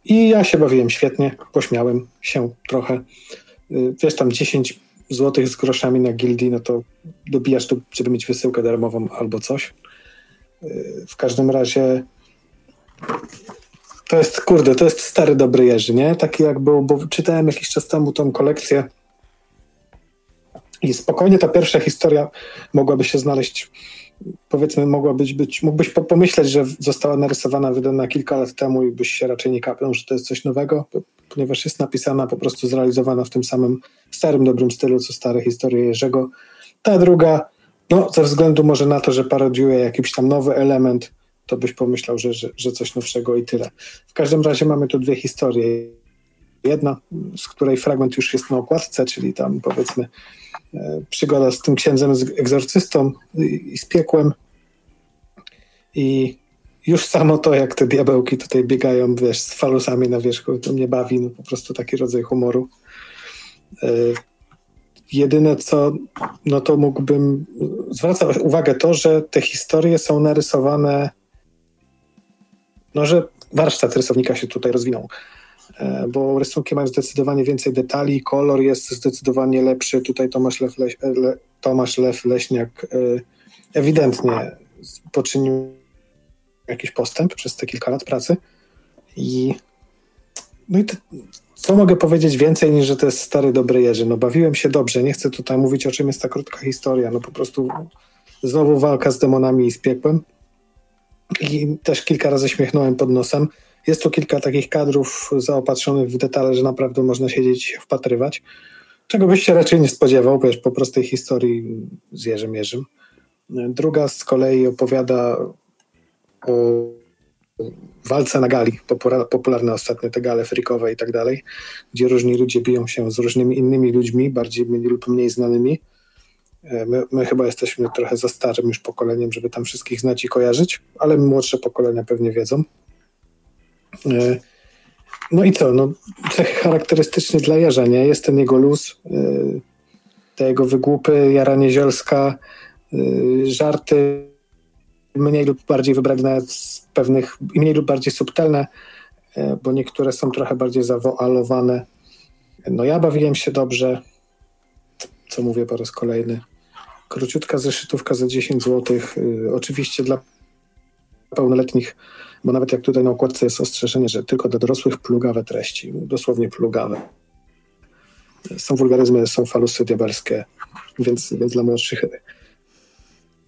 i ja się bawiłem świetnie, pośmiałem się trochę. E, wiesz, tam 10 złotych z groszami na gildii, no to dobijasz tu, żeby mieć wysyłkę darmową albo coś. E, w każdym razie to jest, kurde, to jest stary dobry Jerzy, nie? Taki jak był, bo czytałem jakiś czas temu tą kolekcję i spokojnie ta pierwsza historia mogłaby się znaleźć, powiedzmy, mogłabyś być, mógłbyś pomyśleć, że została narysowana, wydana kilka lat temu i byś się raczej nie kapnął, że to jest coś nowego, ponieważ jest napisana, po prostu zrealizowana w tym samym starym, dobrym stylu, co stare historie Jerzego. Ta druga, no, ze względu może na to, że parodiuje jakiś tam nowy element, to byś pomyślał, że, że, że coś nowszego i tyle. W każdym razie mamy tu dwie historie. Jedna, z której fragment już jest na okładce, czyli tam powiedzmy e, przygoda z tym księdzem, z egzorcystą i, z piekłem. I już samo to, jak te diabełki tutaj biegają, wiesz, z falusami na wierzchu, to mnie bawi, no po prostu taki rodzaj humoru. Yy, jedyne co, no to mógłbym zwracać uwagę to, że te historie są narysowane, no że warsztat rysownika się tutaj rozwinął, e, bo rysunki mają zdecydowanie więcej detali, kolor jest zdecydowanie lepszy. Tutaj Tomasz Lew, Leś, Le, Tomasz Lew Leśniak e, ewidentnie poczynił jakiś postęp przez te kilka lat pracy i no i te, co mogę powiedzieć więcej niż, że to jest stary, dobry Jerzy? No bawiłem się dobrze, nie chcę tutaj mówić o czym jest ta krótka historia, no po prostu znowu walka z demonami i z piekłem i też kilka razy śmiechnąłem pod nosem. Jest tu kilka takich kadrów zaopatrzonych w detale, że naprawdę można siedzieć i wpatrywać. Czego byś się raczej nie spodziewał, wiesz, po prostej historii z Jerzym Jerzym. Druga z kolei opowiada o walce na gali, popularne ostatnio te gale frikowe i tak dalej, gdzie różni ludzie biją się z różnymi innymi ludźmi, bardziej lub mniej znanymi. My, my, chyba jesteśmy trochę za starym już pokoleniem, żeby tam wszystkich znać i kojarzyć, ale młodsze pokolenia pewnie wiedzą. E, no i co? No, cechy charakterystyczne dla Jerza, nie? Jest ten jego luz, e, te jego wygłupy, jaranie zielska, żarty mniej lub bardziej wybrane z pewnych, mniej lub bardziej subtelne, bo niektóre są trochę bardziej zawoalowane. No ja bawiłem się dobrze, co mówię po raz kolejny. Króciutka zeszytówka za 10 zł. Oczywiście dla pełnoletnich, bo nawet jak tutaj na okładce jest ostrzeżenie, że tylko dla dorosłych plugawe treści, dosłownie plugawe. Są wulgaryzmy, są falusy diabelskie, więc, więc dla młodszych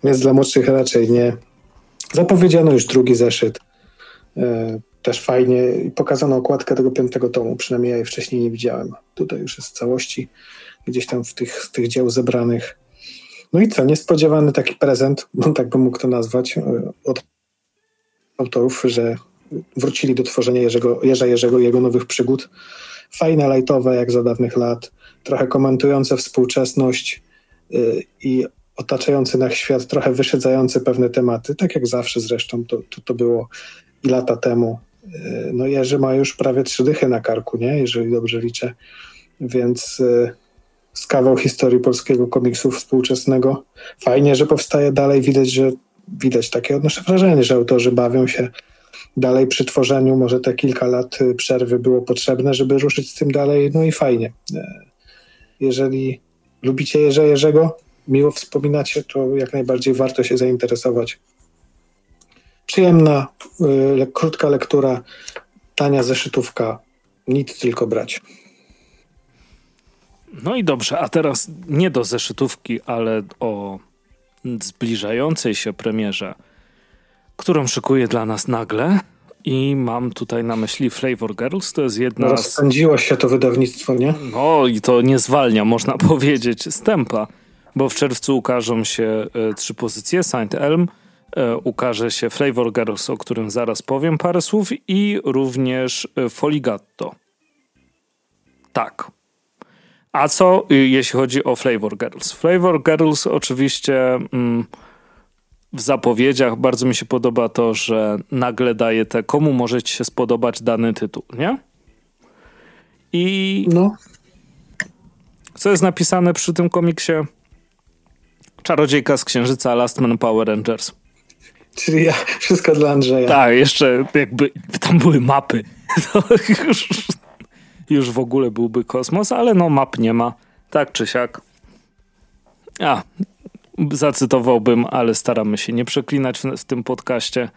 więc dla młodszych raczej nie. Zapowiedziano już drugi zeszyt. Yy, też fajnie pokazano okładkę tego piątego tomu, przynajmniej ja jej wcześniej nie widziałem. Tutaj już jest w całości gdzieś tam w tych, z tych dzieł zebranych. No i co, niespodziewany taki prezent, tak bym mógł to nazwać, e, od autorów, że wrócili do tworzenia Jerzego, Jerza Jerzego i jego nowych przygód. Fajne, lightowe jak za dawnych lat, trochę komentujące współczesność yy, i otaczający nas świat, trochę wyszedzający pewne tematy, tak jak zawsze zresztą to, to, to było i lata temu. Yy, no Jerzy ma już prawie trzy dychy na karku, nie? jeżeli dobrze liczę, więc... Yy, z kawał historii polskiego komiksu współczesnego. Fajnie, że powstaje dalej, widać, że widać takie odnoszę wrażenie, że autorzy bawią się dalej przy tworzeniu. Może te kilka lat y, przerwy było potrzebne, żeby ruszyć z tym dalej. No i fajnie. E, jeżeli lubicie Jerza Jerzego, miło wspominacie, to jak najbardziej warto się zainteresować. Przyjemna, y, krótka lektura, tania zeszytówka, nic tylko brać. No i dobrze, a teraz nie do zeszytówki, ale o zbliżającej się premierze, którą szykuje dla nas nagle. I mam tutaj na myśli Flavor Girls, to jest jedna Rozpędziło się to wydawnictwo, nie? No i to nie zwalnia, można powiedzieć, stępa, bo w czerwcu ukażą się e, trzy pozycje, Saint Elm, e, ukaże się Flavor Girls, o którym zaraz powiem parę słów i również e, Foligatto. Tak, a co y, jeśli chodzi o Flavor Girls? Flavor Girls oczywiście mm, w zapowiedziach bardzo mi się podoba to, że nagle daje te, komu może ci się spodobać dany tytuł, nie? I no. co jest napisane przy tym komiksie? Czarodziejka z Księżyca Last Man Power Rangers. Czyli ja, wszystko dla Andrzeja. Tak, jeszcze jakby tam były mapy. To już już w ogóle byłby kosmos, ale no map nie ma, tak czy siak. A, zacytowałbym, ale staramy się nie przeklinać w, w tym podcaście,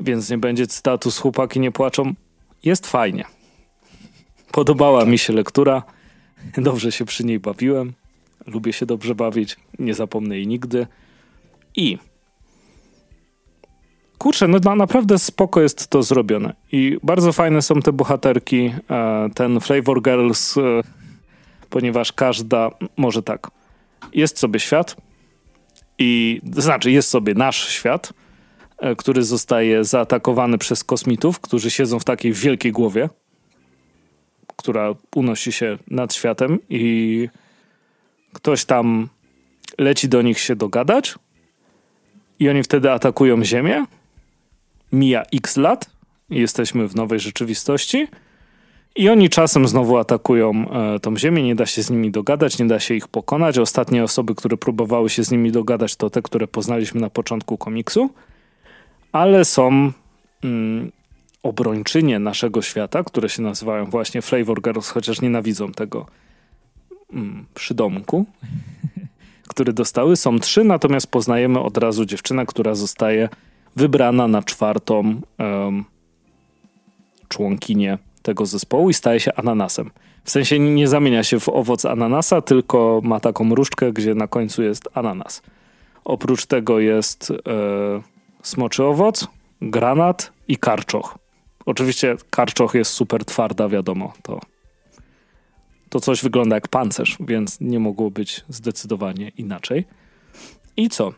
więc nie będzie cytatu chłopaki nie płaczą. Jest fajnie. Podobała mi się lektura, dobrze się przy niej bawiłem, lubię się dobrze bawić, nie zapomnę jej nigdy. I kurczę, no naprawdę spoko jest to zrobione. I bardzo fajne są te bohaterki, e, ten Flavor Girls, e, ponieważ każda, może tak, jest sobie świat i, znaczy jest sobie nasz świat, e, który zostaje zaatakowany przez kosmitów, którzy siedzą w takiej wielkiej głowie, która unosi się nad światem i ktoś tam leci do nich się dogadać i oni wtedy atakują Ziemię mija x lat, jesteśmy w nowej rzeczywistości i oni czasem znowu atakują e, tą Ziemię, nie da się z nimi dogadać, nie da się ich pokonać. Ostatnie osoby, które próbowały się z nimi dogadać, to te, które poznaliśmy na początku komiksu, ale są mm, obrończynie naszego świata, które się nazywają właśnie Flavor Girls, chociaż nienawidzą tego mm, przydomku, który dostały. Są trzy, natomiast poznajemy od razu dziewczynę, która zostaje wybrana na czwartą um, członkinię tego zespołu i staje się ananasem. W sensie nie zamienia się w owoc ananasa, tylko ma taką różdżkę, gdzie na końcu jest ananas. Oprócz tego jest e, smoczy owoc, granat i karczoch. Oczywiście karczoch jest super twarda, wiadomo. To, to coś wygląda jak pancerz, więc nie mogło być zdecydowanie inaczej. I co?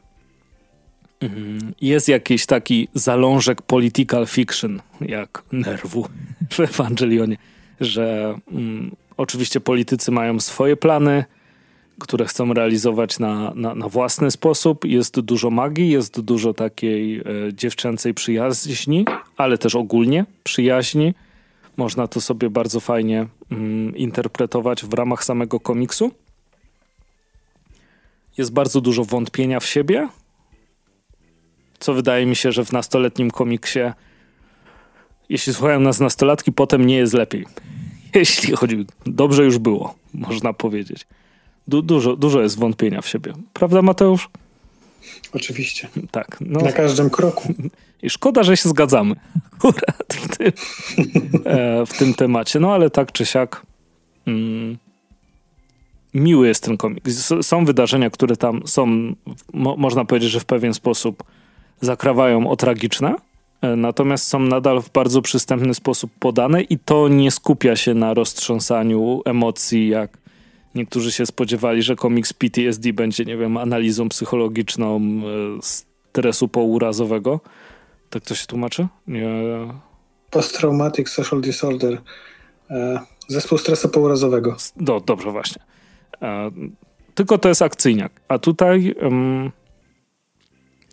Mhm. Jest jakiś taki zalążek political fiction, jak nerwu w Ewangelionie, że mm, oczywiście politycy mają swoje plany, które chcą realizować na, na, na, własny sposób. Jest dużo magii, jest dużo takiej e, dziewczęcej przyjaźni, ale też ogólnie przyjaźni. Można to sobie bardzo fajnie mm, interpretować w ramach samego komiksu. Jest bardzo dużo wątpienia w siebie, co wydaje mi się, że w nastoletnim komiksie, jeśli słuchają nas nastolatki, potem nie jest lepiej. Jeśli chodzi, dobrze już było, można powiedzieć. Du dużo, dużo jest wątpienia w siebie. Prawda, Mateusz? Oczywiście. Tak. No. Na każdym kroku. I szkoda, że się zgadzamy akurat w tym, e, w tym temacie. No ale tak czy siak mm, miły jest ten komiks. Są wydarzenia, które tam są, mo można powiedzieć, że w pewien sposób zakrawają o tragiczne, e, natomiast są nadal w bardzo przystępny sposób podane i to nie skupia się na roztrząsaniu emocji, jak niektórzy się spodziewali, że komiks PTSD będzie, nie wiem, analizą psychologiczną e, stresu pourazowego. Tak to się tłumaczy? Nie. Post-traumatic social disorder. E, zespół stresu pourazowego. Do, dobrze, właśnie. Tylko to jest akcyjniak. A tutaj... Um,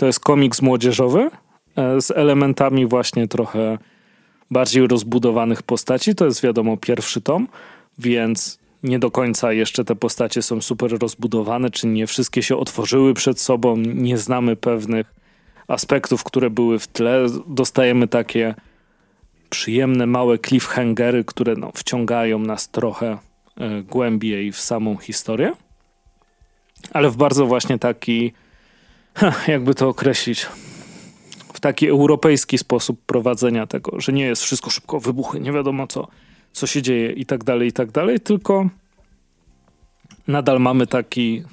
to jest komiks młodzieżowy e, z elementami właśnie trochę bardziej rozbudowanych postaci. To jest wiadomo pierwszy tom, więc nie do końca jeszcze te postacie są super rozbudowane, czy nie wszystkie się otworzyły przed sobą, nie znamy pewnych aspektów, które były w tle. Dostajemy takie przyjemne, małe cliffhangery, które no, wciągają nas trochę y, głębiej w samą historię, ale w bardzo właśnie taki jakby to określić, w taki europejski sposób prowadzenia tego, że nie jest wszystko szybko wybuchy, nie wiadomo co, co się dzieje i tak dalej, i tak dalej, tylko nadal mamy taki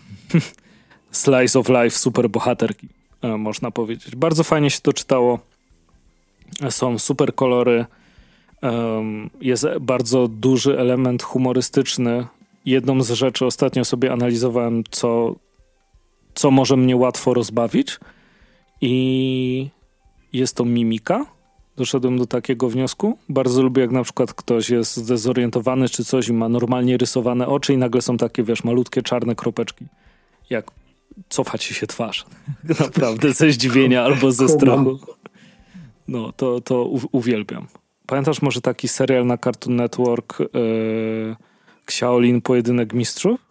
slice of life super bohaterki, e, można powiedzieć. Bardzo fajnie się to czytało. Są super kolory. Jest bardzo duży element humorystyczny. Jedną z rzeczy ostatnio sobie analizowałem, co co może mnie łatwo rozbawić i jest to mimika. Doszedłem do takiego wniosku. Bardzo lubię, jak na przykład ktoś jest zdezorientowany czy coś i ma normalnie rysowane oczy i nagle są takie, wiesz, malutkie czarne kropeczki. Jak cofa ci się twarz. Naprawdę, ze zdziwienia albo ze strachu. No, to, to uwielbiam. Pamiętasz może taki serial na Cartoon Network yy, Xiaolin Pojedynek Mistrzów?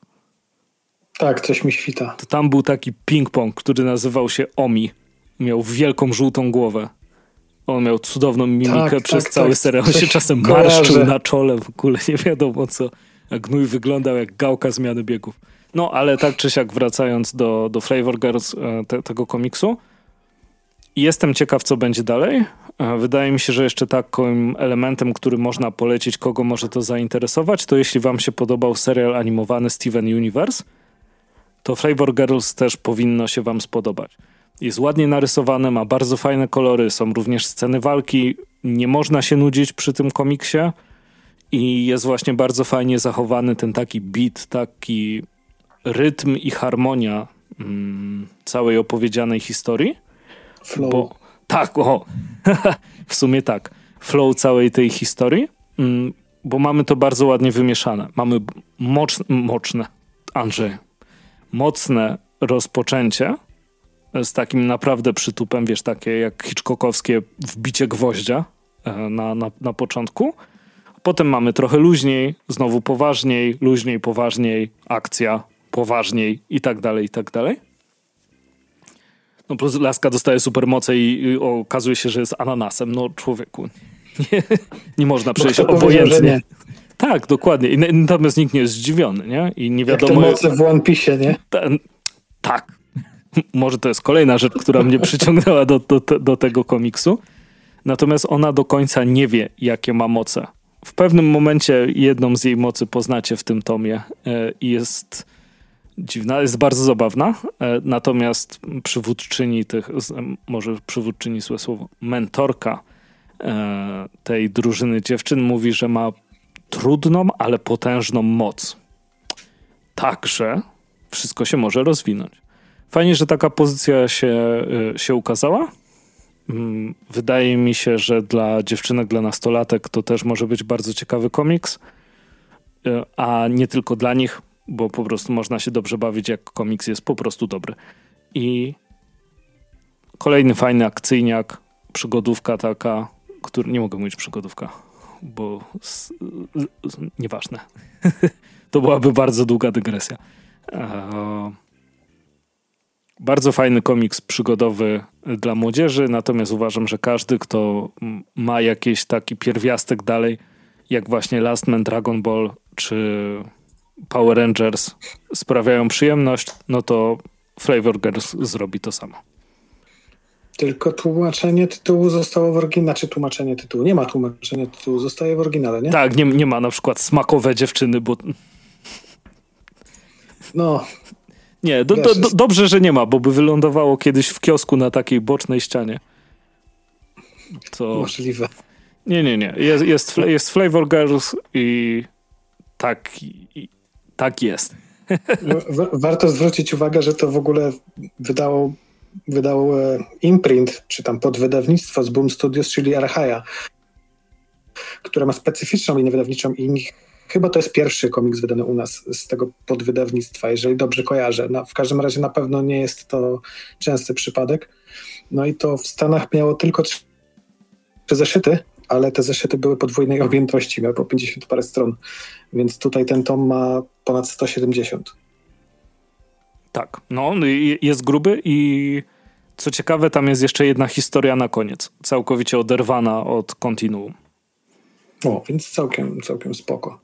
Tak, coś mi świta. To tam był taki ping-pong, który nazywał się Omi. Miał wielką żółtą głowę. On miał cudowną mimikę tak, przez tak, cały tak, serial. On się czasem kojarzę. marszczył na czole, w ogóle nie wiadomo co. A gnój wyglądał jak gałka zmiany biegów. No, ale tak czy siak wracając do, do Flavor Girls e, te, tego komiksu, jestem ciekaw, co będzie dalej. E, wydaje mi się, że jeszcze takim elementem, który można polecić, kogo może to zainteresować, to jeśli wam się podobał serial animowany Steven Universe, to Flavor Girls też powinno się wam spodobać. Jest ładnie narysowane, ma bardzo fajne kolory, są również sceny walki, nie można się nudzić przy tym komiksie i jest właśnie bardzo fajnie zachowany ten taki beat, taki rytm i harmonia mm, całej opowiedzianej historii. Flow. Bo, tak, o, w sumie tak. Flow całej tej historii, mm, bo mamy to bardzo ładnie wymieszane. Mamy moczne, moczne, Andrzej, mocne rozpoczęcie z takim naprawdę przytupem, wiesz, takie jak Hitchcockowskie wbicie gwoździa e, na, na, na początku. Potem mamy trochę luźniej, znowu poważniej, luźniej, poważniej, akcja, poważniej i tak dalej, i tak dalej. No plus laska dostaje supermoce i, i okazuje się, że jest ananasem. No człowieku, nie, nie można przejść obojętnie. Tak, dokładnie. I natomiast nikt nie jest zdziwiony, nie? I nie wiadomo... Jak te moce w One Piece, nie? Ta, tak. Może to jest kolejna rzecz, która mnie przyciągnęła do, do, do tego komiksu. Natomiast ona do końca nie wie, jakie ma moce. W pewnym momencie jedną z jej mocy poznacie w tym tomie e, i jest dziwna, jest bardzo zabawna. E, natomiast przywódczyni tych, może przywódczyni złe słowo, mentorka e, tej drużyny dziewczyn mówi, że ma trudną, ale potężną moc. Także wszystko się może rozwinąć. Fajnie, że taka pozycja się, y, się ukazała. Mm, wydaje mi się, że dla dziewczynek, dla nastolatek to też może być bardzo ciekawy komiks, y, a nie tylko dla nich, bo po prostu można się dobrze bawić, jak komiks jest po prostu dobry. I kolejny fajny akcyjniak, przygodówka taka, który nie mogę mówić przygodówka, bo z, z, nieważne. to byłaby bardzo długa dygresja. E, bardzo fajny komiks przygodowy dla młodzieży, natomiast uważam, że każdy, kto ma jakiś taki pierwiastek dalej, jak właśnie Last Man Dragon Ball czy Power Rangers sprawiają przyjemność, no to Flavor Girls zrobi to samo. Tylko tłumaczenie tytułu zostało w oryginale, czy tłumaczenie tytułu, nie ma tłumaczenia tytułu, zostaje w oryginale, nie? Tak, nie, nie ma na przykład smakowe dziewczyny, bo... No, nie, do, do, do, dobrze, że nie ma, bo by wylądowało kiedyś w kiosku na takiej bocznej ścianie. To... Możliwe. Nie, nie, nie. Jest, jest, jest Flavor Girls i tak, i, tak jest. Warto zwrócić uwagę, że to w ogóle wydało, wydało e, imprint, czy tam podwydawnictwo z Boom Studios, czyli Archaia, które ma specyficzną linię wydawniczą i Chyba to jest pierwszy komiks wydany u nas z tego podwydawnictwa, jeżeli dobrze kojarzę. No, w każdym razie na pewno nie jest to częsty przypadek. No i to w Stanach miało tylko trzy zeszyty, ale te zeszyty były podwójnej objętości, miały po 50 parę stron, więc tutaj ten tom ma ponad 170. Tak, no jest gruby i co ciekawe, tam jest jeszcze jedna historia na koniec, całkowicie oderwana od kontinuum. O, więc całkiem, całkiem spoko.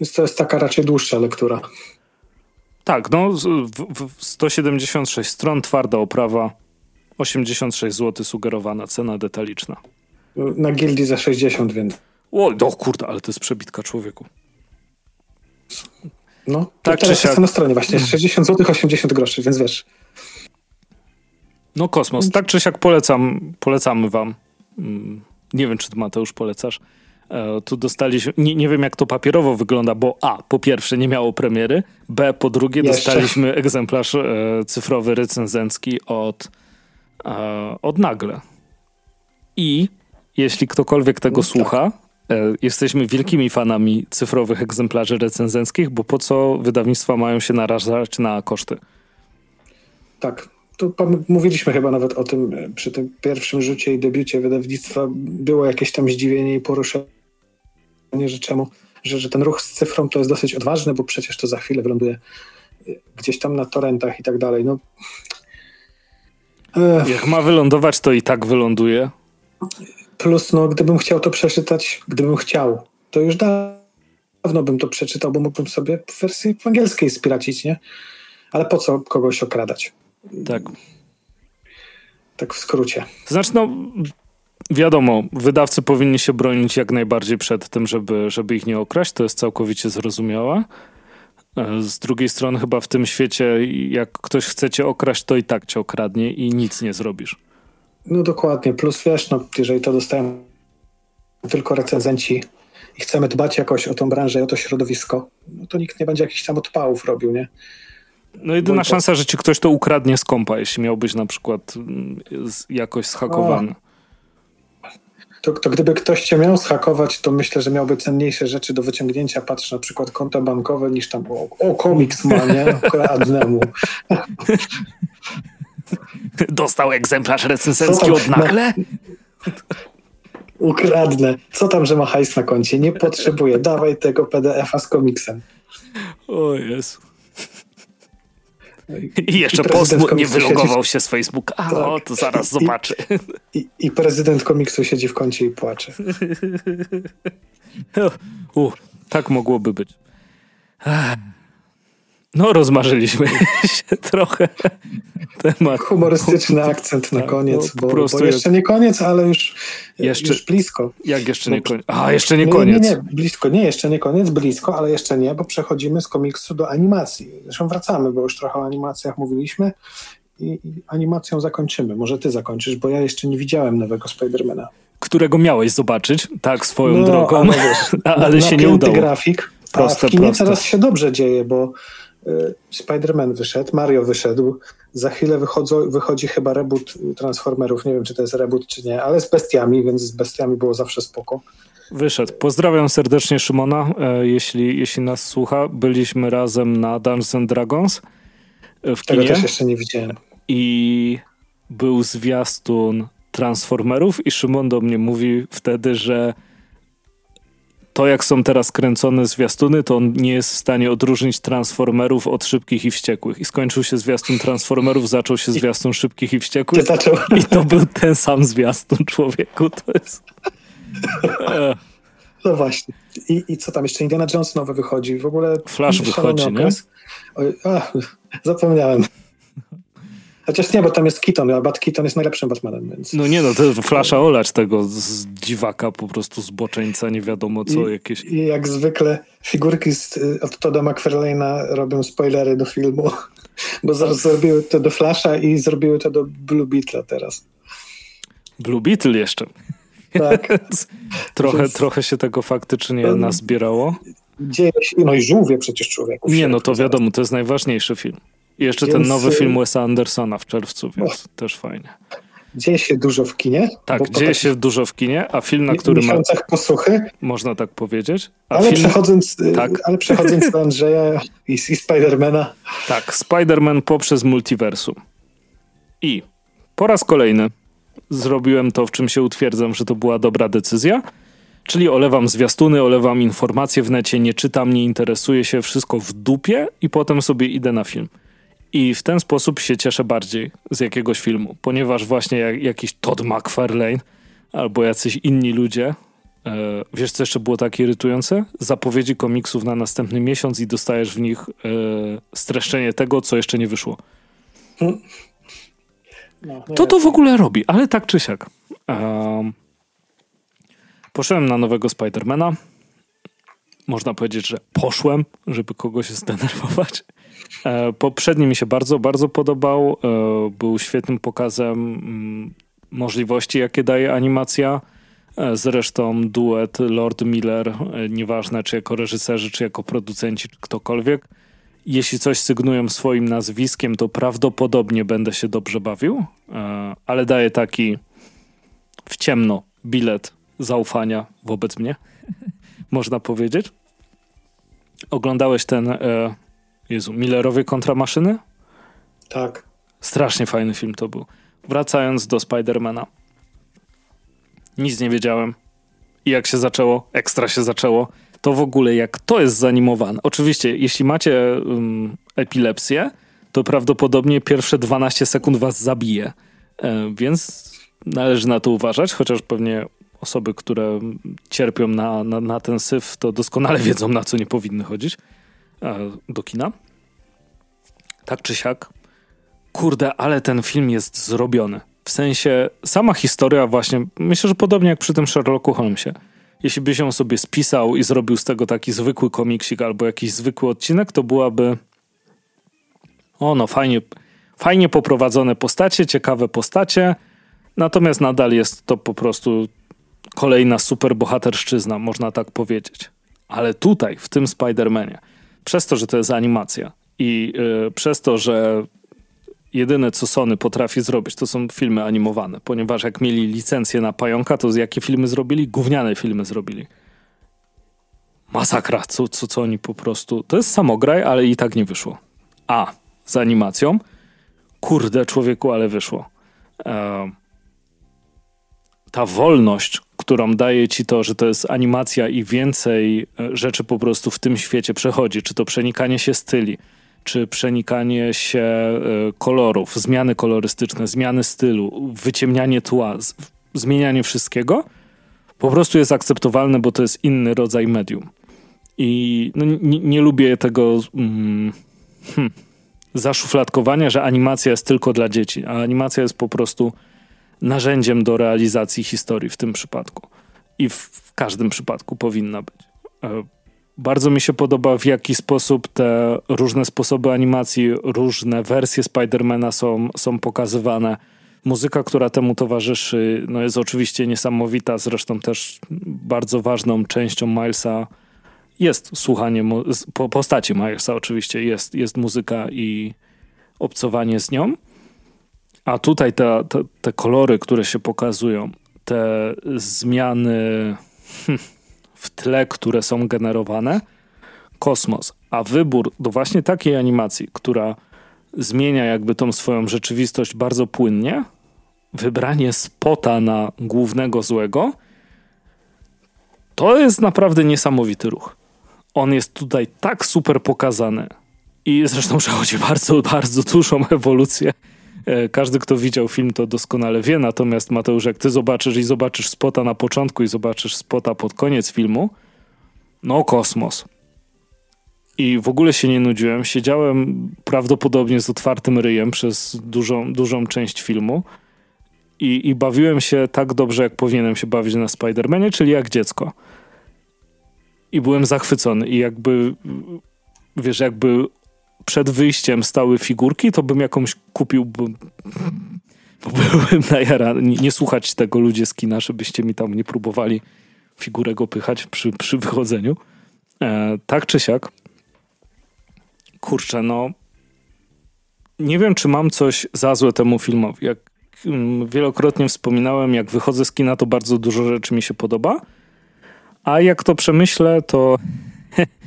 Więc to jest taka raczej dłuższa lektura. Tak, no w, w 176 stron, twarda oprawa, 86 zł sugerowana cena detaliczna. Na gildii za 60, więc. O, no kurde, ale to jest przebitka człowieku. No, tak teraz jest na stronie właśnie, 60 zł 80 groszy, więc wiesz. No kosmos, tak czy siak polecam, polecamy wam. Mm, nie wiem, czy ty Mateusz polecasz. E, tu dostaliśmy, nie, nie wiem jak to papierowo wygląda, bo A, po pierwsze nie miało premiery, B, po drugie Jeszcze. dostaliśmy egzemplarz e, cyfrowy recenzencki od, e, od Nagle. I jeśli ktokolwiek tego no, słucha, tak. E, jesteśmy wielkimi fanami cyfrowych egzemplarzy recenzenckich, bo po co wydawnictwa mają się narażać na koszty? Tak, to mówiliśmy chyba nawet o tym e, przy tym pierwszym rzucie i debiucie wydawnictwa. Było jakieś tam zdziwienie i poruszenie że czemu, że, że ten ruch z cyfrą to jest dosyć odważny, bo przecież to za chwilę wyląduje gdzieś tam na torrentach i tak dalej. No. Jak ma wylądować, to i tak wyląduje. Plus, no, gdybym chciał to przeczytać, gdybym chciał, to już dawno bym to przeczytał, bo mógłbym sobie w wersji angielskiej spiracić, nie? Ale po co kogoś okradać? Tak. Tak w skrócie. Znaczy, no, Wiadomo, wydawcy powinni się bronić jak najbardziej przed tym, żeby, żeby ich nie okraść. To jest całkowicie zrozumiałe. E, z drugiej strony, chyba w tym świecie, jak ktoś chce cię okraść, to i tak cię okradnie i nic nie zrobisz. No dokładnie. Plus wiesz, no, jeżeli to dostają tylko recenzenci i chcemy dbać jakoś o tą branżę i o to środowisko, no to nikt nie będzie jakichś tam odpałów robił, nie? No jedyna szansa, że ci ktoś to ukradnie z kompa, jeśli miałbyś na przykład mm, jakoś schakowany. O to, to gdyby ktoś cię miał zhakować, to myślę, że miałby cenniejsze rzeczy do wyciągnięcia, patrz na przykład konta bankowe, niż tam o, o komiks ma, nie? Kradnę mu. Dostał egzemplarz recensencki od nagle? Ukradnę. Co tam, że ma hajs na koncie? Nie potrzebuję. Dawaj tego PDF-a z komiksem. O Jezu. I jeszcze post nie wylogował się z Facebooka. A, tak. o, to zaraz zobaczy. I, i, I, prezydent komiksu siedzi w kącie i płacze. U, tak mogłoby być. No, rozmarzyliśmy się trochę. Temat. Humorystyczny akcent na tak, koniec, no, bo, bo, jeszcze nie koniec, ale już, jeszcze, już blisko. Jak jeszcze nie koniec? A, jeszcze nie koniec. Nie, nie, nie, blisko, nie, jeszcze nie koniec, blisko, ale jeszcze nie, bo przechodzimy z komiksu do animacji. Zresztą wracamy, bo już trochę o animacjach mówiliśmy i, i animacją zakończymy. Może ty zakończysz, bo ja jeszcze nie widziałem nowego Spidermana. Którego miałeś zobaczyć, tak, swoją no, drogą, ale, wiesz, ale na, się nie udało. grafik, proste, a w kinie proste. teraz się dobrze dzieje, bo Spider-Man wyszedł, Mario wyszedł, za chwilę wychodzą, wychodzi chyba reboot Transformerów, nie wiem czy to jest reboot czy nie, ale z bestiami, więc z bestiami było zawsze spoko. Wyszedł. Pozdrawiam serdecznie Szymona, e, jeśli, jeśli nas słucha. Byliśmy razem na Dungeons and Dragons e, w Tego też jeszcze nie widziałem. I był zwiastun Transformerów i Szymon do mnie mówi wtedy, że to, jak są teraz kręcone zwiastuny, to on nie jest w stanie odróżnić Transformerów od Szybkich i Wściekłych. I skończył się zwiastun Transformerów, zaczął się zwiastun Szybkich i Wściekłych. Zaczął. I to był ten sam zwiastun człowieku. To jest... No właśnie. I, I co tam jeszcze? Indiana Jones nowy wychodzi. W ogóle... Flash wychodzi, nie? Oj, a, zapomniałem. Chociaż nie, bo tam jest Keaton, a Bat Keaton jest najlepszym Batmanem, więc... No nie no, to flasza olać tego z dziwaka, po prostu zboczeńca, nie wiadomo co, I, jakieś... I jak zwykle figurki z, od Toda McFarlane'a robią spoilery do filmu, bo zaraz zrobiły to do Flasha i zrobiły to do Blue Beetle teraz. Blue Beetle jeszcze. Tak. trochę, Więc... trochę się tego faktycznie um, nazbierało. Dzieje się, no i żółwie przecież człowieku. Nie, no to wiadomo, to jest najważniejszy film. I jeszcze więc, ten nowy y, film Wesa Andersona w czerwcu, więc też fajnie. Dzieje się dużo w kinie. Tak, dzieje tak się dużo w kinie, a film, na którym... W miesiącach posłuchy. Można tak powiedzieć. ale, film... przechodząc, y, tak. ale przechodząc do Andrzeja i, i Spidermana. Tak, Spiderman poprzez multiversum. I po raz kolejny zrobiłem to, w czym się utwierdzam, że to była dobra decyzja. Czyli olewam zwiastuny, olewam informacje w necie, nie czytam, nie interesuję się, wszystko w dupie i potem sobie idę na film. I w ten sposób się cieszę bardziej z jakiegoś filmu, ponieważ właśnie jak, jakiś Todd McFarlane albo jacyś inni ludzie, e, wiesz co jeszcze było tak irytujące? Zapowiedzi komiksów na następny miesiąc i dostajesz w nich e, streszczenie tego, co jeszcze nie wyszło. No, to to w ogóle robi, ale tak czy siak. Um, poszedłem na nowego Spidermana. Można powiedzieć, że poszłem, żeby kogoś zdenerwować. E, poprzedni mi się bardzo, bardzo podobał. E, był świetnym pokazem mm, możliwości, jakie daje animacja. E, zresztą duet Lord Miller, nieważne czy jako reżyserzy, czy jako producenci, czy ktokolwiek, jeśli coś sygnują swoim nazwiskiem, to prawdopodobnie będę się dobrze bawił, ale daje taki w ciemno bilet zaufania wobec mnie, można powiedzieć. Oglądałeś ten Jezu, Millerowie kontra maszyny? Tak. Strasznie fajny film to był. Wracając do Spidermana. Nic nie wiedziałem. I jak się zaczęło, ekstra się zaczęło, to w ogóle jak to jest zanimowane. Oczywiście, jeśli macie um, epilepsję, to prawdopodobnie pierwsze 12 sekund was zabije. E, więc należy na to uważać, chociaż pewnie osoby, które cierpią na, na, na ten syf, to doskonale wiedzą, na co nie powinny chodzić. Do kina. Tak czy siak. Kurde, ale ten film jest zrobiony. W sensie, sama historia właśnie, myślę, że podobnie jak przy tym Sherlocku Holmesie. Jeśli byś ją sobie spisał i zrobił z tego taki zwykły komiksik albo jakiś zwykły odcinek, to byłaby o no, fajnie, fajnie poprowadzone postacie, ciekawe postacie, natomiast nadal jest to po prostu kolejna super bohaterszczyzna, można tak powiedzieć. Ale tutaj, w tym Spider-Manie, przez to, że to jest animacja i y, przez to, że jedyne co Sony potrafi zrobić, to są filmy animowane, ponieważ jak mieli licencję na pająka, to jakie filmy zrobili? Gówniane filmy zrobili. Masakra, co, co, co oni po prostu... To jest samograj, ale i tak nie wyszło. A, z animacją. kurde człowieku, ale wyszło. E, ta wolność, którą daje ci to, że to jest animacja i więcej e, rzeczy po prostu w tym świecie przechodzi, czy to przenikanie się styli, czy przenikanie się e, kolorów, zmiany kolorystyczne, zmiany stylu, wyciemnianie tła, zmienianie wszystkiego, po prostu jest akceptowalne, bo to jest inny rodzaj medium. I no, nie, nie, lubię tego mm, hmm, zaszufladkowania, że animacja jest tylko dla dzieci, a animacja jest po prostu narzędziem do realizacji historii w tym przypadku. I w, w każdym przypadku powinna być. E, bardzo mi się podoba, w jaki sposób te różne sposoby animacji, różne wersje Spidermana są, są pokazywane. Muzyka, która temu towarzyszy, no jest oczywiście niesamowita. Zresztą też bardzo ważną częścią Milesa jest słuchanie po postaci Milesa, oczywiście jest, jest muzyka i obcowanie z nią. A tutaj te, kolory, które się pokazują, te zmiany hm, w tle, które są generowane, kosmos. A wybór do właśnie takiej animacji, która zmienia jakby tą swoją rzeczywistość bardzo płynnie, wybranie spota na głównego złego, to jest naprawdę niesamowity ruch. On jest tutaj tak super pokazany i zresztą przechodzi bardzo, bardzo dużą ewolucję każdy, kto widział film, to doskonale wie. Natomiast Mateusz, jak ty zobaczysz i zobaczysz spota na początku i zobaczysz spota pod koniec filmu, no kosmos. I w ogóle się nie nudziłem. Siedziałem prawdopodobnie z otwartym ryjem przez dużą, dużą część filmu i, i bawiłem się tak dobrze, jak powinienem się bawić na Spider-Manie, czyli jak dziecko. I byłem zachwycony i jakby, wiesz, jakby przed wyjściem stały figurki, to bym jakąś kupił, bo, bo byłem najarany. Nie, nie słuchać tego ludzie z kina, żebyście mi tam nie próbowali figurek opychać przy, przy wychodzeniu. E, tak czy siak, kurczę, no nie wiem, czy mam coś za złe temu filmowi. Jak mm, wielokrotnie wspominałem, jak wychodzę z kina, to bardzo dużo rzeczy mi się podoba, a jak to przemyślę, to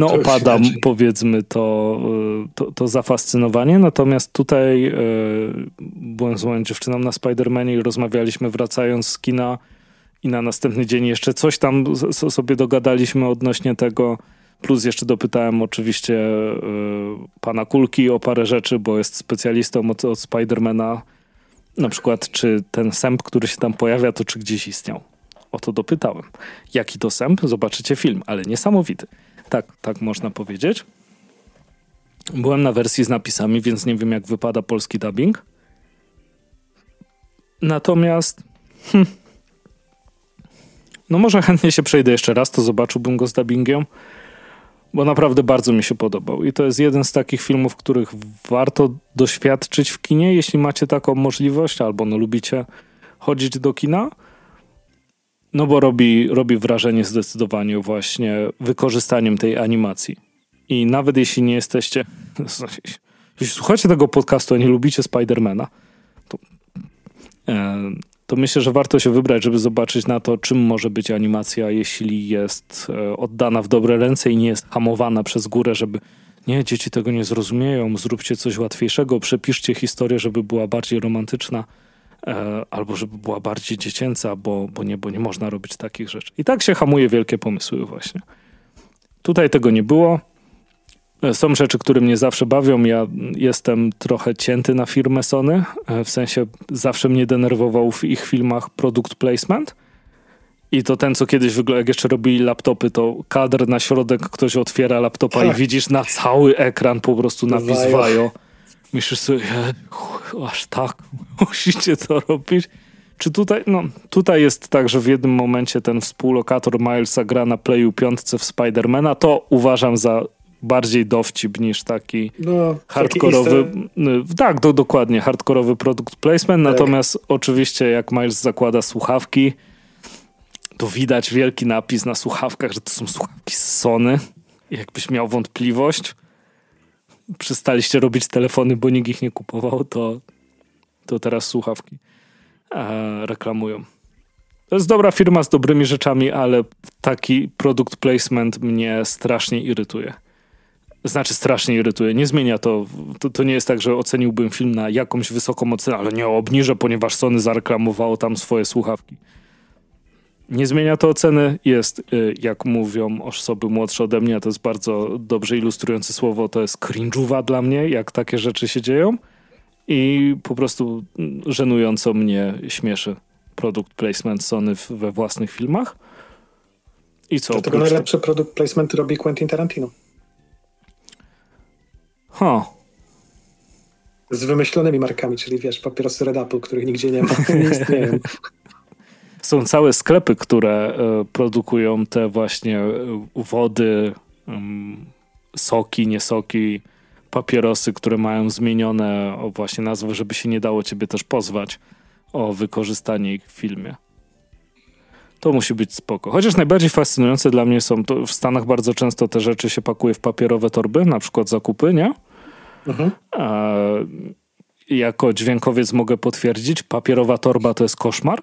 no to opadam, powiedzmy, to, y, to, to zafascynowanie. Natomiast tutaj y, byłem z moją dziewczyną na Spider-Manie i rozmawialiśmy wracając z kina i na następny dzień jeszcze coś tam sobie dogadaliśmy odnośnie tego. Plus jeszcze dopytałem oczywiście y, pana Kulki o parę rzeczy, bo jest specjalistą od, od Spidermana. Na przykład, czy ten sęp, który się tam pojawia, to czy gdzieś istniał. O to dopytałem. Jaki to sęp? Zobaczycie film, ale niesamowity. Tak, tak można powiedzieć. Byłem na wersji z napisami, więc nie wiem, jak wypada polski dubbing. Natomiast. Hm, no, może chętnie się przejdę jeszcze raz, to zobaczyłbym go z dubbingiem, bo naprawdę bardzo mi się podobał. I to jest jeden z takich filmów, których warto doświadczyć w kinie, jeśli macie taką możliwość, albo no lubicie chodzić do kina. No bo robi, robi wrażenie zdecydowanie właśnie wykorzystaniem tej animacji. I nawet jeśli nie jesteście, jeśli słuchacie tego podcastu, a nie lubicie Spidermana, to, e, to myślę, że warto się wybrać, żeby zobaczyć na to, czym może być animacja, jeśli jest e, oddana w dobre ręce i nie jest hamowana przez górę, żeby nie, dzieci tego nie zrozumieją, zróbcie coś łatwiejszego, przepiszcie historię, żeby była bardziej romantyczna albo żeby była bardziej dziecięca, bo, bo, nie, bo nie można robić takich rzeczy. I tak się hamuje wielkie pomysły właśnie. Tutaj tego nie było. E, są rzeczy, które mnie zawsze bawią. Ja jestem trochę cięty na firmę Sony, e, w sensie zawsze mnie denerwował w ich filmach product placement. I to ten, co kiedyś wyglądał, jak jeszcze robili laptopy, to kadr na środek, ktoś otwiera laptopa i tak. widzisz na cały ekran po prostu napis Vajo. Myślisz sobie, aż tak musicie to robić? Czy tutaj, no, tutaj jest tak, że w jednym momencie ten współlokator Milesa gra na Playu piątce w Spidermana, to uważam za bardziej dowcip niż taki no, hardkorowy. Tak, do, dokładnie, hardkorowy produkt placement. Tak. Natomiast oczywiście, jak Miles zakłada słuchawki, to widać wielki napis na słuchawkach, że to są słuchawki z Sony. Jakbyś miał wątpliwość, przestaliście robić telefony, bo nikt ich nie kupował, to, to teraz słuchawki e, reklamują. To jest dobra firma z dobrymi rzeczami, ale taki produkt placement mnie strasznie irytuje. Znaczy strasznie irytuje. Nie zmienia to, to. To nie jest tak, że oceniłbym film na jakąś wysoką ocenę, ale nie obniżę, ponieważ Sony zareklamowało tam swoje słuchawki. Nie zmienia to oceny. Jest, y, jak mówią osoby młodsze ode mnie, to jest bardzo dobrze ilustrujące słowo, to jest cringe'uwa dla mnie, jak takie rzeczy się dzieją. I po prostu żenująco mnie śmieszy produkt placement Sony we własnych filmach. I co? Dlatego najlepszy produkt placement robi Quentin Tarantino. Ha. Z wymyślonymi markami, czyli wiesz, papierosy Red Apple, których nigdzie nie ma, nie istnieją. Są całe sklepy, które e, produkują te właśnie e, wody, soki, nie soki, papierosy, które mają zmienione właśnie nazwę, żeby się nie dało ciebie też pozwać o wykorzystanie ich w filmie. To musi być spoko. Chociaż najbardziej fascynujące dla mnie są to w Stanach bardzo często te rzeczy się pakuje w papierowe torby, na przykład zakupy, nie? Mhm. E, jako dźwiękowiec mogę potwierdzić, papierowa torba to jest koszmar.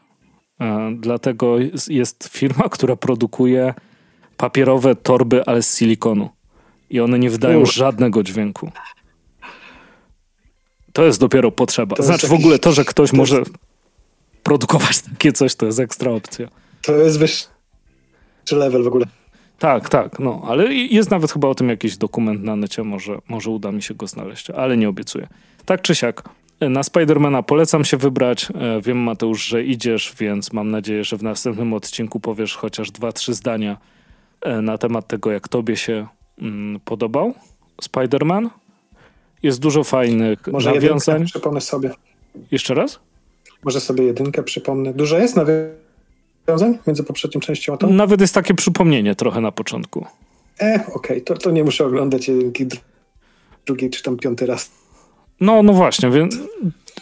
E, dlatego jest firma, która produkuje papierowe torby, ale z silikonu. I one nie wydają Uf. żadnego dźwięku. To jest dopiero potrzeba. To znaczy w ogóle to, że ktoś to może jest... produkować takie coś, to jest ekstra opcja. To jest wyższy level w ogóle. Tak, tak, no, ale jest nawet chyba o tym jakiś dokument na necie, może, może uda mi się go znaleźć, ale nie obiecuję. Tak czy siak, na Spidermana polecam się wybrać. E, wiem, Mateusz, że idziesz, więc mam nadzieję, że w następnym odcinku powiesz chociaż dwa, trzy zdania e, na temat tego, jak tobie się mm, podobał Spiderman. Jest dużo fajnych Może nawiązań. Jedynkę przypomnę sobie. Jeszcze raz? Może sobie jedynkę przypomnę. Dużo jest nawiązań między poprzednią częścią a tą? Nawet jest takie przypomnienie trochę na początku. E, okej, okay. to, to nie muszę oglądać jedynki drugi czy tam piąty raz. No, no właśnie, więc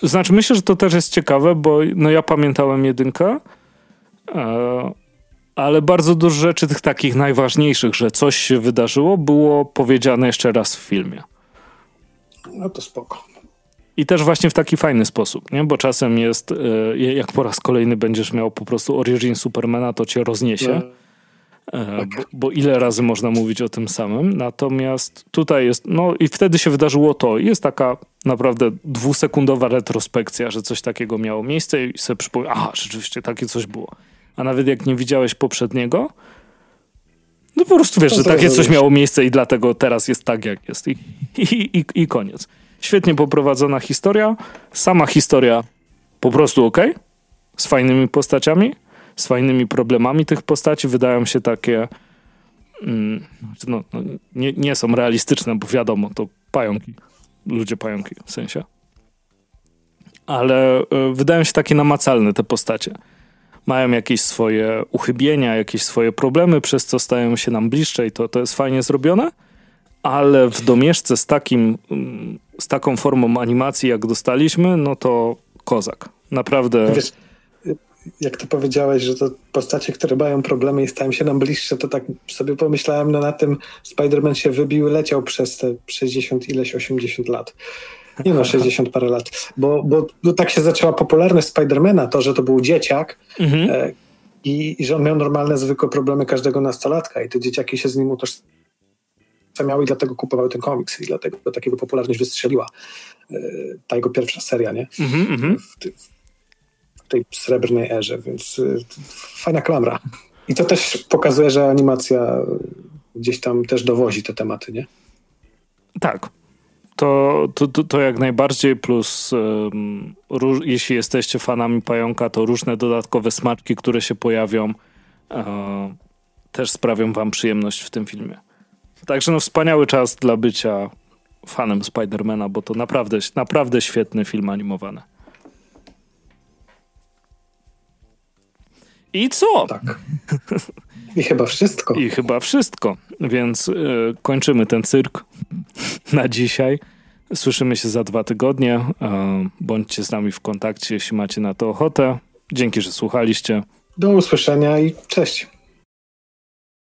znaczy myślę, że to też jest ciekawe, bo no ja pamiętałem jedynkę, e, ale bardzo dużo rzeczy tych takich najważniejszych, że coś się wydarzyło, było powiedziane jeszcze raz w filmie. No to spoko. I też właśnie w taki fajny sposób, nie? Bo czasem jest, e, jak po raz kolejny będziesz miał po prostu origin Supermana, to cię rozniesie. No bo, bo, ile razy można mówić o tym samym. Natomiast tutaj jest, no i wtedy się wydarzyło to. Jest taka naprawdę dwusekundowa retrospekcja, że coś takiego miało miejsce i sobie przypomnę, aha, rzeczywiście takie coś było. A nawet jak nie widziałeś poprzedniego, no po prostu wiesz, że takie coś miało miejsce i dlatego teraz jest tak, jak jest. I, i, i, i koniec. Świetnie poprowadzona historia. Sama historia po prostu ok, z fajnymi postaciami z fajnymi problemami tych postaci wydają się takie mm, no, no, nie, nie są realistyczne, bo wiadomo, to pająki, ludzie pająki w sensie. Ale y, wydają się takie namacalne te postacie. Mają jakieś swoje uchybienia, jakieś swoje problemy, przez co stają się nam bliższe i to, to jest fajnie zrobione, ale w domieszce z takim, mm, z taką formą animacji, jak dostaliśmy, no to kozak. Naprawdę... Wiesz, jak to powiedziałeś, że to postacie, które mają problemy i stają się nam bliższe, to tak sobie pomyślałem, no na tym Spider-Man się wybił, leciał przez te 60 ileś, 80 lat. Nie no, 60 parę lat. Bo, bo, bo tak się zaczęła popularność Spidermana, to, że to był dzieciak mhm. e, i, i, że on miał normalne, zwykłe problemy każdego nastolatka i te dzieciaki się z nim utożsamiały i dlatego kupowały ten komiks i dlatego takiego popularność wystrzeliła. E, ta jego pierwsza seria, nie? Mhm, mhm. w, tej srebrnej erze, więc y, fajna klamra. I to też pokazuje, że animacja gdzieś tam też dowozi te tematy, nie? Tak. To, to, to, jak najbardziej, plus um, róż, jeśli jesteście fanami pająka, to różne dodatkowe smaczki, które się pojawią, uh, też sprawią wam przyjemność w tym filmie. Także no wspaniały czas dla bycia fanem Spidermana, bo to naprawdę, naprawdę świetny film animowany. I co? Tak. I chyba wszystko. I chyba wszystko. Więc y, kończymy ten cyrk na dzisiaj. Słyszymy się za dwa tygodnie. Y, bądźcie z nami w kontakcie, jeśli macie na to ochotę. Dzięki, że słuchaliście. Do usłyszenia i cześć.